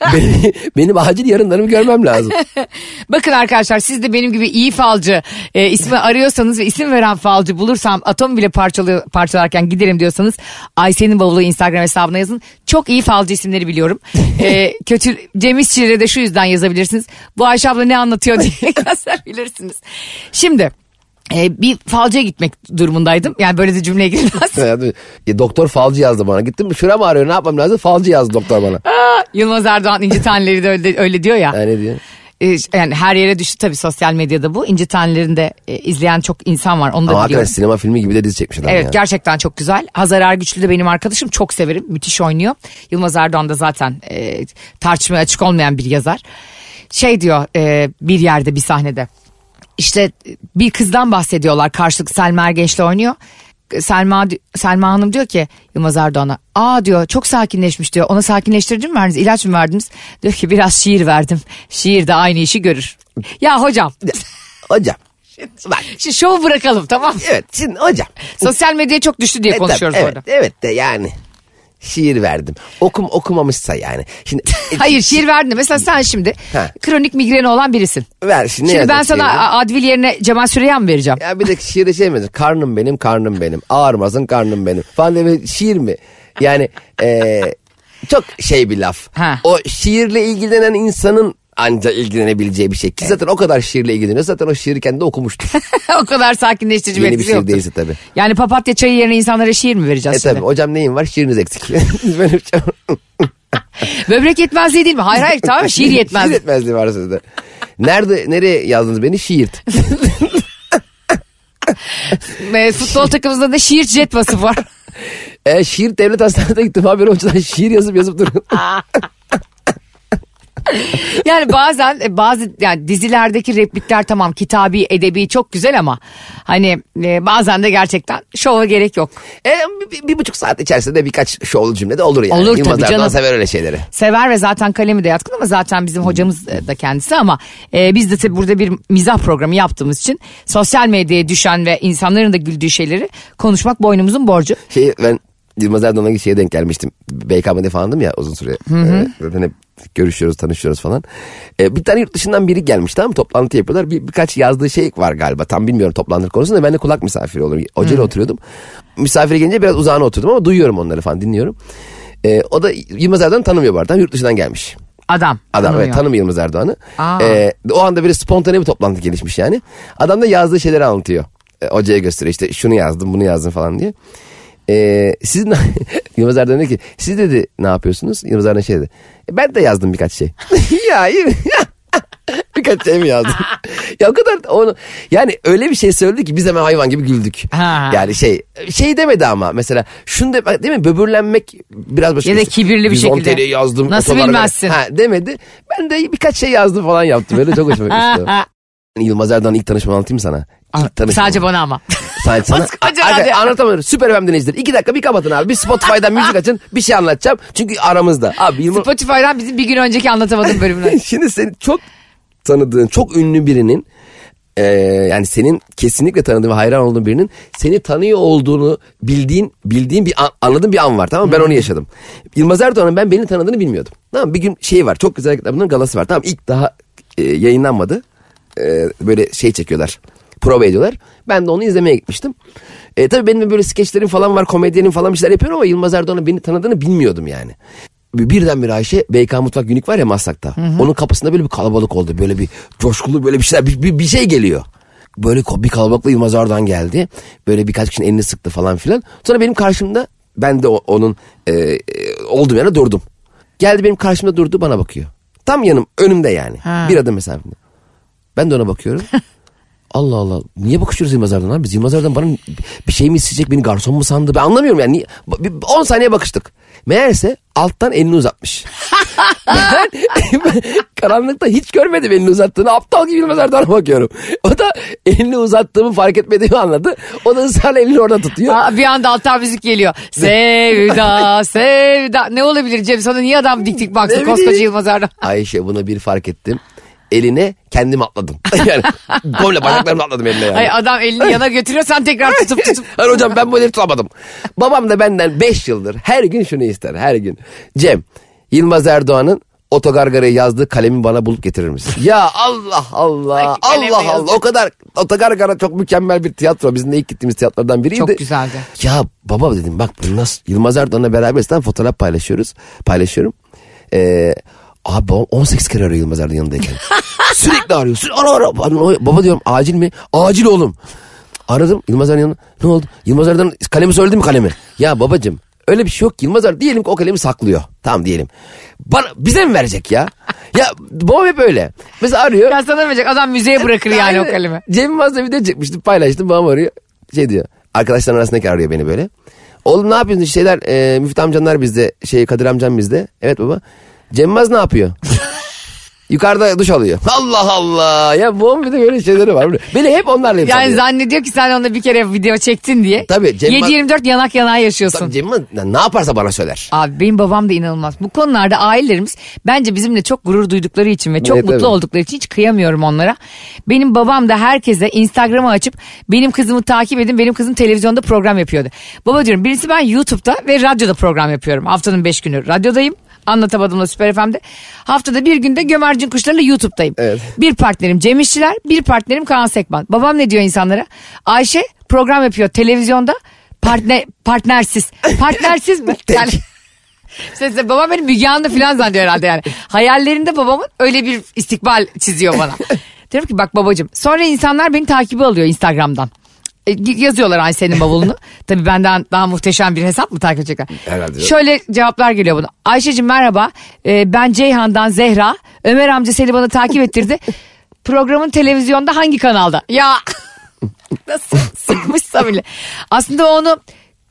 [SPEAKER 3] benim, benim acil yarınlarımı görmem lazım.
[SPEAKER 2] Bakın arkadaşlar siz de benim gibi iyi falcı e, ismi arıyorsanız ve isim veren falcı bulursam atom bile parçalıyor, parçalarken giderim diyorsanız Ayşe'nin bavulu Instagram hesabına yazın. Çok iyi falcı isimleri biliyorum. E, kötü Cem İşçi'ye de şu yüzden yazabilirsiniz. Bu Ayşe abla ne anlatıyor diye yazabilirsiniz. Şimdi e, bir falcıya gitmek durumundaydım. Yani böyle de cümleye girilmez.
[SPEAKER 3] Yani, e, doktor falcı yazdı bana. Gittim şuram ağrıyor ne yapmam lazım? Falcı yazdı doktor bana.
[SPEAKER 2] Yılmaz Erdoğan İnci Taneleri de öyle, öyle diyor ya.
[SPEAKER 3] Yani ne diyor?
[SPEAKER 2] E, yani her yere düştü tabii sosyal medyada bu. İnci Taneleri'ni de e, izleyen çok insan var. Onu da
[SPEAKER 3] Ama
[SPEAKER 2] biliyorum.
[SPEAKER 3] hakikaten sinema filmi gibi de dizi çekmiş adam
[SPEAKER 2] Evet
[SPEAKER 3] ya.
[SPEAKER 2] gerçekten çok güzel. Hazar Ergüçlü de benim arkadaşım çok severim. Müthiş oynuyor. Yılmaz Erdoğan da zaten e, tartışmaya açık olmayan bir yazar. Şey diyor e, bir yerde bir sahnede. İşte bir kızdan bahsediyorlar. Karşılık Selma Ergenç'le oynuyor. Selma Selma Hanım diyor ki Yılmaz Erdoğan'a aa diyor çok sakinleşmiş diyor ona sakinleştirici mi verdiniz ilaç mı verdiniz diyor ki biraz şiir verdim şiir de aynı işi görür ya hocam
[SPEAKER 3] Hocam. Bak
[SPEAKER 2] şimdi şovu bırakalım tamam mı?
[SPEAKER 3] evet şimdi hocam.
[SPEAKER 2] sosyal medyaya çok düştü diye
[SPEAKER 3] E, tabii,
[SPEAKER 2] konuşuyoruz
[SPEAKER 3] evet,
[SPEAKER 2] orada.
[SPEAKER 3] Evet de yani. Şiir verdim. Okum okumamışsa yani. Şimdi e,
[SPEAKER 2] Hayır şiir verdin. Mesela sen şimdi
[SPEAKER 3] Ha.
[SPEAKER 2] kronik migreni olan birisin.
[SPEAKER 3] ver şimdi. ne
[SPEAKER 2] Şimdi ben
[SPEAKER 3] yazacak
[SPEAKER 2] sana
[SPEAKER 3] şiiri?
[SPEAKER 2] A- Advil yerine Cemal Süreya mı vereceğim?
[SPEAKER 3] Ya bir de şiirde şey mi? Karnım benim, karnım benim. Ağırmasın karnım benim. Falan bir şiir mi? Yani eee, çok şey bir laf.
[SPEAKER 2] Ha.
[SPEAKER 3] O şiirle ilgilenen insanın anca ilgilenebileceği bir şey. Ki zaten o kadar şiirle ilgileniyor. Zaten o şiiri kendi okumuştur.
[SPEAKER 2] o kadar sakinleştirici bir
[SPEAKER 3] Yeni bir şiir değilse tabii.
[SPEAKER 2] Yani papatya çayı yerine insanlara şiir mi
[SPEAKER 3] E
[SPEAKER 2] vereceğiz şimdi?
[SPEAKER 3] tabii hocam neyin var? Şiiriniz eksik. Benim
[SPEAKER 2] Böbrek yetmezliği değil mi? Hayır hayır tamam şiir yetmez.
[SPEAKER 3] Şiir yetmezliği var sizde. Nerede, nereye yazdınız beni? Şiirt.
[SPEAKER 2] E, Futbol takımımızda da şiir jet vasıfı var.
[SPEAKER 3] E, şiir devlet hastanesine gittim. Haber hocadan şiir yazıp yazıp durun.
[SPEAKER 2] Yani bazen e, bazı yani dizilerdeki replikler tamam kitabi edebi çok güzel ama hani e, bazen de gerçekten şova gerek yok.
[SPEAKER 3] E, bir, bir, buçuk saat içerisinde birkaç şovlu cümle de olur yani.
[SPEAKER 2] Olur
[SPEAKER 3] Yılmaz
[SPEAKER 2] tabii canım.
[SPEAKER 3] sever öyle şeyleri.
[SPEAKER 2] sever ve zaten kalemi de yatkın ama zaten bizim hocamız e, da kendisi ama e, biz de tabii burada bir mizah programı yaptığımız için sosyal medyaya düşen ve insanların da güldüğü şeyleri konuşmak boynumuzun borcu.
[SPEAKER 3] Şey ben Yılmaz Erdoğan'a şeye denk gelmiştim. BKM'de falandım ya uzun süre. Ee, zaten hep görüşüyoruz, tanışıyoruz falan. Ee, bir tane yurt dışından biri gelmiş tamam mı? Toplantı yapıyorlar. Bir, birkaç yazdığı şey var galiba. Tam bilmiyorum toplantı konusunda. Ben de kulak misafiri olurum. Hocayla oturuyordum. Misafire gelince biraz uzağına oturdum ama duyuyorum onları falan dinliyorum. Ee, o da Yılmaz Erdoğan'ı tanımıyor bu arada. Yurt dışından gelmiş.
[SPEAKER 2] Adam.
[SPEAKER 3] Adam
[SPEAKER 2] tanımıyor.
[SPEAKER 3] evet tanımıyor Yılmaz Erdoğan'ı. Ee, o anda böyle spontane bir toplantı gelişmiş yani. Adam da yazdığı şeyleri anlatıyor. Ee, hocaya gösteriyor işte şunu yazdım bunu yazdım falan diye. Ee, siz Yılmaz Erdoğan dedi ki siz dedi ne yapıyorsunuz? Yılmaz Erdoğan şey dedi. "E, ben de yazdım birkaç şey. ya iyi. birkaç şey mi yazdım? ya o kadar onu yani öyle bir şey söyledi ki biz hemen hayvan gibi güldük.
[SPEAKER 2] Ha.
[SPEAKER 3] Yani şey şey demedi ama mesela şunu de, değil mi böbürlenmek biraz başka
[SPEAKER 2] Ya da
[SPEAKER 3] şey.
[SPEAKER 2] kibirli bir
[SPEAKER 3] 110
[SPEAKER 2] şekilde.
[SPEAKER 3] TL yazdım.
[SPEAKER 2] Nasıl bilmezsin?
[SPEAKER 3] Ha, demedi. Ben de birkaç şey yazdım falan yaptım. Böyle çok hoşuma gitti. Yılmaz Erdoğan'ın ilk tanışma anlatayım sana. İlk tanışma.
[SPEAKER 2] Sadece bana ama.
[SPEAKER 3] Sadece sana. Arka-
[SPEAKER 2] radyo.
[SPEAKER 3] Anlatamıyorum. Süper FM'den izledim. İki dakika bir kapatın abi. Bir Spotify'dan müzik açın. Bir şey anlatacağım. Çünkü aramızda. Abi Yılmaz...
[SPEAKER 2] Spotify'dan bizim bir gün önceki anlatamadığım bölümler.
[SPEAKER 3] Şimdi seni çok tanıdığın, çok ünlü birinin e, yani senin kesinlikle tanıdığın ve hayran olduğun birinin seni tanıyor olduğunu bildiğin bildiğin bir an, anladığın bir an var tamam mı? Ben onu yaşadım. Yılmaz Erdoğan'ın ben beni tanıdığını bilmiyordum. Tamam mı? Bir gün şey var çok güzel bunların galası var. Tamam ilk daha e, yayınlanmadı. E, böyle şey çekiyorlar. Prova ediyorlar. Ben de onu izlemeye gitmiştim. E, tabii benim de böyle skeçlerim falan var. Komedyenim falan bir şeyler yapıyorum ama Yılmaz Erdoğan'ın beni tanıdığını bilmiyordum yani. Birdenbire Ayşe BK Mutfak Günlük var ya Maslak'ta. Onun kapısında böyle bir kalabalık oldu. Böyle bir coşkulu böyle bir şeyler bir, bir, bir şey geliyor. Böyle bir kalabalıkla Yılmaz Erdoğan geldi. Böyle birkaç kişinin elini sıktı falan filan. Sonra benim karşımda ben de o- onun e, e, olduğum yere durdum. Geldi benim karşımda durdu bana bakıyor. Tam yanım önümde yani.
[SPEAKER 2] Ha.
[SPEAKER 3] Bir adım mesafemde. Ben de ona bakıyorum. Allah Allah. Niye bakışıyoruz Yılmaz Erdoğan'a? Biz Yılmaz Erdoğan bana bir şey mi isteyecek? Beni garson mu sandı? Ben anlamıyorum yani. Niye- bir- 10 saniye bakıştık. Meğerse alttan elini uzatmış. ben, ben karanlıkta hiç görmedim elini uzattığını. Aptal gibi Yılmaz Erdoğan'a bakıyorum. O da elini uzattığımı fark etmediğimi anladı. O da ısrarla elini orada tutuyor.
[SPEAKER 2] Aa, bir anda alttan müzik geliyor. Sevda, sevda. Ne olabilir Cem? Sana niye adam dik dik baksın koskoca. Yılmaz Erdoğan?
[SPEAKER 3] Ayşe bunu bir fark ettim. Eline kendim atladım. yani komple bacaklarımla atladım eline yani.
[SPEAKER 2] Ay adam elini yana götürüyor sen tekrar tutup tutup.
[SPEAKER 3] Hayır hocam ben bu eli tutamadım. Babam da benden 5 yıldır her gün şunu ister her gün. Cem Yılmaz Erdoğan'ın otogargarayı yazdığı kalemi bana bulup getirir misin? ya Allah Allah
[SPEAKER 2] Ay,
[SPEAKER 3] Allah Allah
[SPEAKER 2] yazacak.
[SPEAKER 3] o kadar otogargara çok mükemmel bir tiyatro. Bizim de ilk gittiğimiz tiyatrolardan biriydi.
[SPEAKER 2] Çok güzeldi.
[SPEAKER 3] Ya baba dedim bak bunu nasıl Yılmaz Erdoğan'la beraber fotoğraf paylaşıyoruz. Paylaşıyorum. Ee, abi babam 18 kere arıyor Yılmaz Erdoğan yanındayken. Sürekli arıyor. Sürekli ara ara. Baba diyorum acil mi? Acil oğlum. Aradım Yılmaz Erdoğan'ın. Ne oldu? Yılmaz Erdoğan kalemi söyledi mi kalemi? Ya babacım öyle bir şey yok ki. Yılmaz Erdoğan diyelim ki o kalemi saklıyor. Tamam diyelim. Bana, bize mi verecek ya? ya babam hep öyle. Mesela arıyor.
[SPEAKER 2] Ya sana verecek adam müzeye bırakır yani o kalemi.
[SPEAKER 3] Cem Yılmaz'la video çekmiştim paylaştım babam arıyor. Şey diyor arkadaşların arasındaki arıyor beni böyle. Oğlum ne yapıyorsun şeyler e, Müftü amcanlar bizde şey Kadir amcam bizde. Evet baba. Cem Yılmaz ne yapıyor? Yukarıda duş alıyor. Allah Allah. Ya babam bir de böyle şeyleri var. Beni hep onlarla
[SPEAKER 2] Yani
[SPEAKER 3] yapıyor.
[SPEAKER 2] zannediyor ki sen onunla bir kere video çektin diye.
[SPEAKER 3] Tabii, Cem-
[SPEAKER 2] 7-24 yanak yanağa yaşıyorsun.
[SPEAKER 3] Tabii Cem Yılmaz ne yaparsa bana söyler.
[SPEAKER 2] Abi benim babam da inanılmaz. Bu konularda ailelerimiz bence bizimle çok gurur duydukları için ve çok
[SPEAKER 3] Evet,
[SPEAKER 2] mutlu
[SPEAKER 3] tabii.
[SPEAKER 2] oldukları için hiç kıyamıyorum onlara. Benim babam da herkese Instagram'ı açıp benim kızımı takip edin. Benim kızım televizyonda program yapıyordu. Baba diyorum birisi ben YouTube'da ve radyoda program yapıyorum. Haftanın 5 günü radyodayım. Anlatamadığımda Süper FM'de. Haftada bir günde Gömercin Kuşları'yla YouTube'dayım.
[SPEAKER 3] Evet.
[SPEAKER 2] Bir partnerim Cem İşçiler, bir partnerim Kaan Sekban. Babam ne diyor insanlara? Ayşe program yapıyor televizyonda partner, partnersiz. Partnersiz mi? Yani işte babam benim Müge Anlı falan zannediyor herhalde yani. Hayallerinde babamın öyle bir istikbal çiziyor bana. Diyorum ki bak babacığım. Sonra insanlar beni takibi alıyor Instagram'dan. E, yazıyorlar ay senin bavulunu. Tabii benden daha muhteşem bir hesap mı takip edecekler?
[SPEAKER 3] Herhalde.
[SPEAKER 2] Şöyle cevaplar geliyor buna. Ayşe'cim merhaba. E, ben Ceyhan'dan Zehra. Ömer amca seni bana takip ettirdi. Programın televizyonda hangi kanalda? Ya nasıl sıkmışsa bile. Aslında onu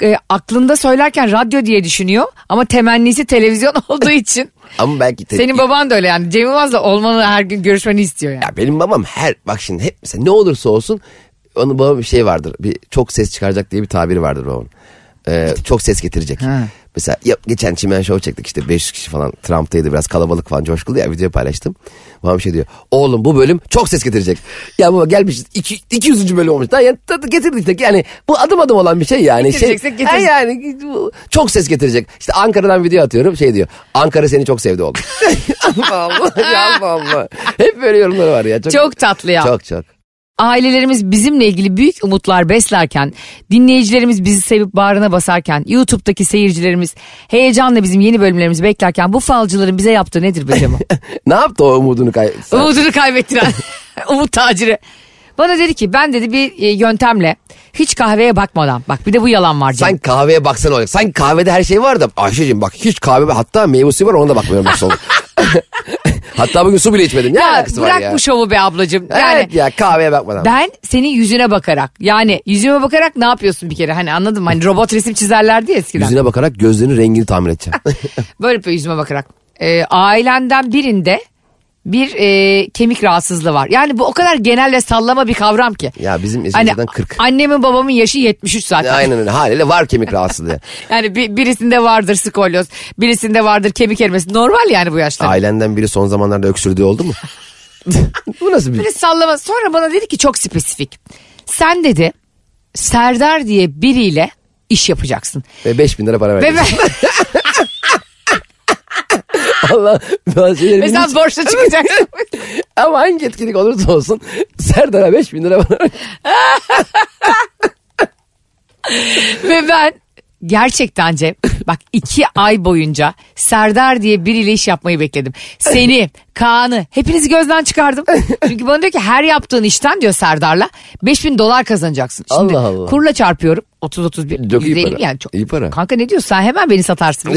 [SPEAKER 2] e, aklında söylerken radyo diye düşünüyor ama temennisi televizyon olduğu için.
[SPEAKER 3] Ama belki... te-
[SPEAKER 2] Senin baban da öyle yani Cem Yılmaz'la olmanı her gün görüşmeni istiyor yani.
[SPEAKER 3] Ya benim babam her bak şimdi hep mesela ne olursa olsun onun babam bir şey vardır. Bir çok ses çıkaracak diye bir tabiri vardır babamın. Ee, çok ses getirecek.
[SPEAKER 2] Ha.
[SPEAKER 3] Mesela ya, geçen Çimen Show çektik işte 500 kişi falan Trump'taydı biraz kalabalık falan coşkulu ya video paylaştım. Babam şey diyor oğlum bu bölüm çok ses getirecek. Ya baba gelmişiz iki, 200. bölüm olmuş. Daha yani, tadı getirdik işte yani bu adım adım olan bir şey yani. Şey. Ha yani bu çok ses getirecek. İşte Ankara'dan video atıyorum şey diyor. Ankara seni çok sevdi oğlum. Allah Allah ya Allah Allah. Hep böyle yorumları var ya.
[SPEAKER 2] Çok tatlı ya.
[SPEAKER 3] Çok çok.
[SPEAKER 2] Ailelerimiz bizimle ilgili büyük umutlar beslerken, dinleyicilerimiz bizi sevip bağrına basarken, YouTube'daki seyircilerimiz heyecanla bizim yeni bölümlerimizi beklerken bu falcıların bize yaptığı nedir be Cemo?
[SPEAKER 3] ne yaptı o umudunu kay? Sen-
[SPEAKER 2] Umudunu kaybettiren umut taciri. Bana dedi ki ben dedi bir e, yöntemle hiç kahveye bakmadan bak bir de bu yalan var Cem.
[SPEAKER 3] Sen kahveye baksana olacak. Sen kahvede her şey var da Ayşe'cim bak hiç kahve hatta meyve suyu var ona da bakmıyorum. hatta bugün su bile içmedim. Ne
[SPEAKER 2] ya
[SPEAKER 3] alakası var
[SPEAKER 2] bırak
[SPEAKER 3] ya?
[SPEAKER 2] bu şovu be ablacığım. Yani
[SPEAKER 3] Evet ya kahveye bakmadan.
[SPEAKER 2] ben senin yüzüne bakarak yani yüzüme bakarak ne yapıyorsun bir kere hani anladın mı? Hani robot resim çizerlerdi ya eskiden.
[SPEAKER 3] Yüzüne bakarak gözlerinin rengini tahmin edeceğim.
[SPEAKER 2] Böyle yapıyor yüzüme bakarak. Ee, ailenden birinde bir e, kemik rahatsızlığı var. Yani bu o kadar genel ve sallama bir kavram ki.
[SPEAKER 3] ya bizim
[SPEAKER 2] Hani
[SPEAKER 3] esimizden 40.
[SPEAKER 2] annemin babamın yaşı 73 zaten.
[SPEAKER 3] Aynen öyle haliyle var kemik rahatsızlığı.
[SPEAKER 2] Yani bir, birisinde vardır skolyoz, birisinde vardır kemik erimesi. Normal yani bu yaşta.
[SPEAKER 3] Ailenden biri son zamanlarda öksürdüğü oldu mu? bu nasıl bir...
[SPEAKER 2] Böyle sallama. Sonra bana dedi ki çok spesifik. Sen dedi Serdar diye biriyle iş yapacaksın.
[SPEAKER 3] Ve 5000 lira para
[SPEAKER 2] Ve
[SPEAKER 3] verdi.
[SPEAKER 2] ben,
[SPEAKER 3] Allah bazı şeyleri
[SPEAKER 2] sen
[SPEAKER 3] hiç-
[SPEAKER 2] borçla çıkacaksın.
[SPEAKER 3] Ama hangi etkinlik olursa olsun Serdar'a 5000 lira para
[SPEAKER 2] Ve ben gerçekten Cem bak iki ay boyunca Serdar diye biriyle iş yapmayı bekledim. Seni, Kaan'ı hepinizi gözden çıkardım. Çünkü bana diyor ki her yaptığın işten diyor Serdar'la 5000 dolar kazanacaksın. Şimdi
[SPEAKER 3] Allah Allah.
[SPEAKER 2] kurla çarpıyorum 30-31
[SPEAKER 3] Çok iyi
[SPEAKER 2] 150
[SPEAKER 3] para.
[SPEAKER 2] yani çok.
[SPEAKER 3] İyi para.
[SPEAKER 2] Kanka ne diyorsun sen hemen beni satarsın.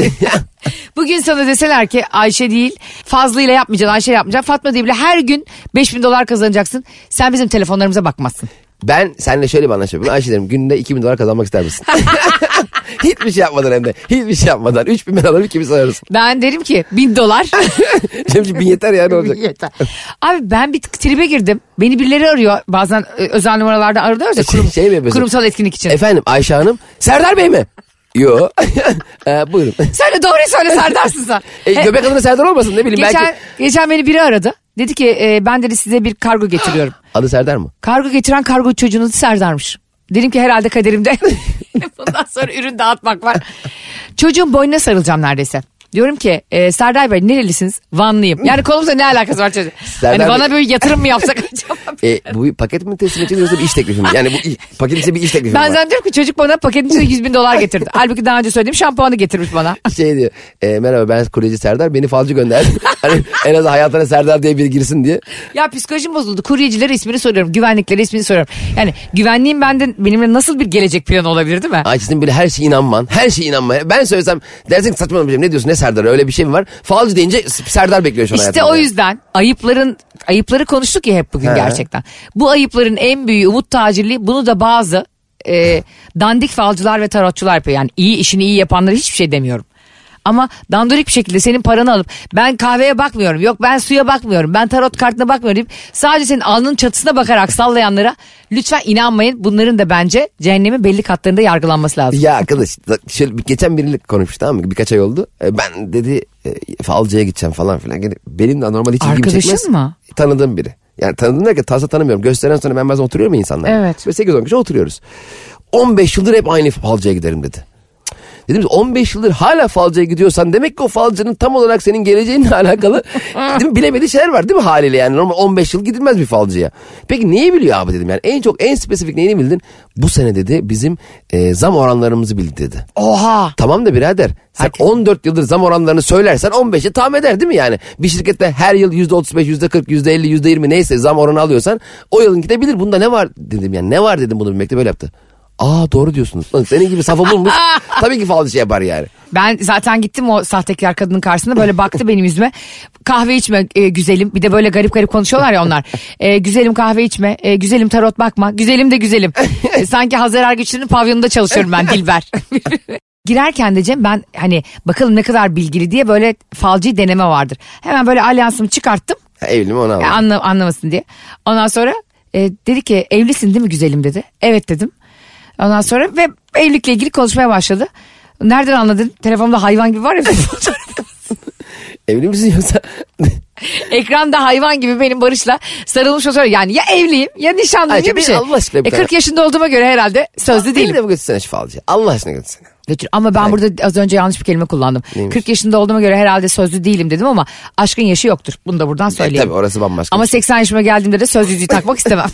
[SPEAKER 2] Bugün sana deseler ki Ayşe değil Fazlı ile yapmayacaksın Ayşe ile yapmayacaksın Fatma diye bile her gün 5000 dolar kazanacaksın. Sen bizim telefonlarımıza bakmazsın.
[SPEAKER 3] Ben seninle şöyle bir anlaşma yapıyorum. Ayşe derim günde 2000 dolar kazanmak ister misin? Hiçbir şey yapmadan hem de. Hiçbir şey yapmadan. 3 bin ben alırım kimi sayarız.
[SPEAKER 2] Ben derim ki bin dolar.
[SPEAKER 3] Şimdi bin yeter yani olacak.
[SPEAKER 2] Yeter. Abi ben bir tribe girdim. Beni birileri arıyor. Bazen e, özel numaralardan arıyoruz ya kurum,
[SPEAKER 3] Şey mi yapıyorsun?
[SPEAKER 2] kurumsal etkinlik için.
[SPEAKER 3] Efendim Ayşe Hanım. Serdar Bey mi? Yo. ee, buyurun.
[SPEAKER 2] söyle doğruyu söyle Serdar'sın sen.
[SPEAKER 3] E,
[SPEAKER 2] He,
[SPEAKER 3] göbek adına Serdar olmasın ne bileyim.
[SPEAKER 2] geçen,
[SPEAKER 3] Belki...
[SPEAKER 2] geçen beni biri aradı. Dedi ki e, ben dedi size bir kargo getiriyorum.
[SPEAKER 3] Adı Serdar mı?
[SPEAKER 2] kargo getiren kargo çocuğunun adı Serdar'mış. Dedim ki herhalde kaderimde. Bundan sonra ürün dağıtmak var. Çocuğun boynuna sarılacağım neredeyse. Diyorum ki e, Serdar Bey nerelisiniz? Vanlıyım. Yani konumuzla ne alakası var çocuğun?
[SPEAKER 3] Serdar
[SPEAKER 2] hani bana
[SPEAKER 3] Bey-
[SPEAKER 2] böyle yatırım mı yapsak acaba?
[SPEAKER 3] E, bu bir paket mi teslim edeceğiz yoksa bir iş teklifi mi? Yani bu paketin içinde bir iş teklifi mi
[SPEAKER 2] Ben
[SPEAKER 3] var?
[SPEAKER 2] zannediyorum ki çocuk bana paketin içinde 100 bin dolar getirdi. Halbuki daha önce söylediğim şampuanı getirmiş bana.
[SPEAKER 3] Şey diyor. E, merhaba ben kuryeci Serdar. Beni falcı gönderdi. hani en az hayatına Serdar diye biri girsin diye.
[SPEAKER 2] Ya psikolojim bozuldu. Kuryecilere ismini soruyorum. Güvenliklere ismini soruyorum. Yani güvenliğin benden benimle nasıl bir gelecek planı olabilir değil mi?
[SPEAKER 3] Ay sizin böyle her şeye inanman. Her şeye inanmaya. Ben söylesem dersin ki saçmalamayacağım. Ne diyorsun ne Serdar öyle bir şey mi var? Falcı deyince Serdar bekliyor şu an
[SPEAKER 2] İşte o yüzden ayıpların ayıpları konuştuk ya hep bugün
[SPEAKER 3] He.
[SPEAKER 2] gerçekten. Bu ayıpların en büyüğü umut tacirliği bunu da bazı e, dandik falcılar ve tarotçular yapıyor. Yani iyi işini iyi yapanlara hiçbir şey demiyorum. Ama dandorik bir şekilde senin paranı alıp ben kahveye bakmıyorum yok ben suya bakmıyorum ben tarot kartına bakmıyorum deyip sadece senin alnının çatısına bakarak sallayanlara lütfen inanmayın. Bunların da bence cehennemin belli katlarında yargılanması lazım.
[SPEAKER 3] Ya arkadaş şöyle geçen biriyle konuşmuş tamam mı? Birkaç ay oldu. E, ben dedi e, falcıya gideceğim falan filan. Benim de normal hiç ilgimi
[SPEAKER 2] Arkadaşın
[SPEAKER 3] çekmez.
[SPEAKER 2] mı?
[SPEAKER 3] Tanıdığım biri. Yani tanıdığım derken tarzda tanımıyorum. Gösteren sonra ben bazen oturuyorum ya insanlar.
[SPEAKER 2] Evet.
[SPEAKER 3] Ve 8-10 kişi oturuyoruz. 15 yıldır hep aynı falcıya giderim dedi. Dedim ki 15 yıldır hala falcıya gidiyorsan demek ki o falcının tam olarak senin geleceğinle alakalı değil mi, bilemediği şeyler var değil mi haliyle yani normal 15 yıl gidilmez bir falcıya. Peki neyi biliyor abi dedim yani en çok en spesifik neyini bildin? Bu sene dedi bizim e, zam oranlarımızı bildi dedi.
[SPEAKER 2] Oha.
[SPEAKER 3] Tamam da birader sen
[SPEAKER 2] Herkes-
[SPEAKER 3] 14 yıldır zam oranlarını söylersen 15'i tahmin eder değil mi yani? Bir şirkette her yıl %35, %40, %50, %20 neyse zam oranı alıyorsan o yılınki de bilir. Bunda ne var dedim yani ne var dedim bunu bilmekte böyle yaptı. Aa doğru diyorsunuz. Lan senin gibi safı bulmuş. Tabii ki falcı şey yapar yani.
[SPEAKER 2] Ben zaten gittim o sahtekar kadının karşısında böyle baktı benim yüzüme. Kahve içme e, güzelim. Bir de böyle garip garip konuşuyorlar ya onlar. E, güzelim kahve içme. E, güzelim tarot bakma. Güzelim de güzelim. E, sanki Hazar Ergüçlü'nün pavyonunda çalışıyorum ben Dilber. Girerken de Cem ben hani bakalım ne kadar bilgili diye böyle falcı deneme vardır. Hemen böyle alyansımı çıkarttım.
[SPEAKER 3] Ha, evli mi onu
[SPEAKER 2] Ya
[SPEAKER 3] aldım.
[SPEAKER 2] anla, anlamasın diye. Ondan sonra e, dedi ki evlisin değil mi güzelim dedi. Evet dedim. Ondan sonra ve evlilikle ilgili konuşmaya başladı. Nereden anladın? Telefonumda hayvan gibi var ya.
[SPEAKER 3] Evli misin yoksa?
[SPEAKER 2] Ekranda hayvan gibi benim Barış'la sarılmış fotoğraf. Yani ya evliyim ya nişanlıyım
[SPEAKER 3] Ayça,
[SPEAKER 2] ya bir şey.
[SPEAKER 3] Allah aşkına bir
[SPEAKER 2] E, 40
[SPEAKER 3] tane-
[SPEAKER 2] yaşında olduğuma göre herhalde sözlü
[SPEAKER 3] Beni
[SPEAKER 2] değilim.
[SPEAKER 3] de bu götürsene şu falcıya. Allah aşkına götürsene.
[SPEAKER 2] Götür. Ama ben burada az önce yanlış bir kelime kullandım.
[SPEAKER 3] Neymiş?
[SPEAKER 2] 40 yaşında olduğuma göre herhalde sözlü değilim dedim ama aşkın yaşı yoktur. Bunu da buradan
[SPEAKER 3] E,
[SPEAKER 2] söyleyeyim.
[SPEAKER 3] tabii orası bambaşka.
[SPEAKER 2] Ama
[SPEAKER 3] bir şey.
[SPEAKER 2] 80 yaşıma geldiğimde de söz yüzüğü takmak istemem.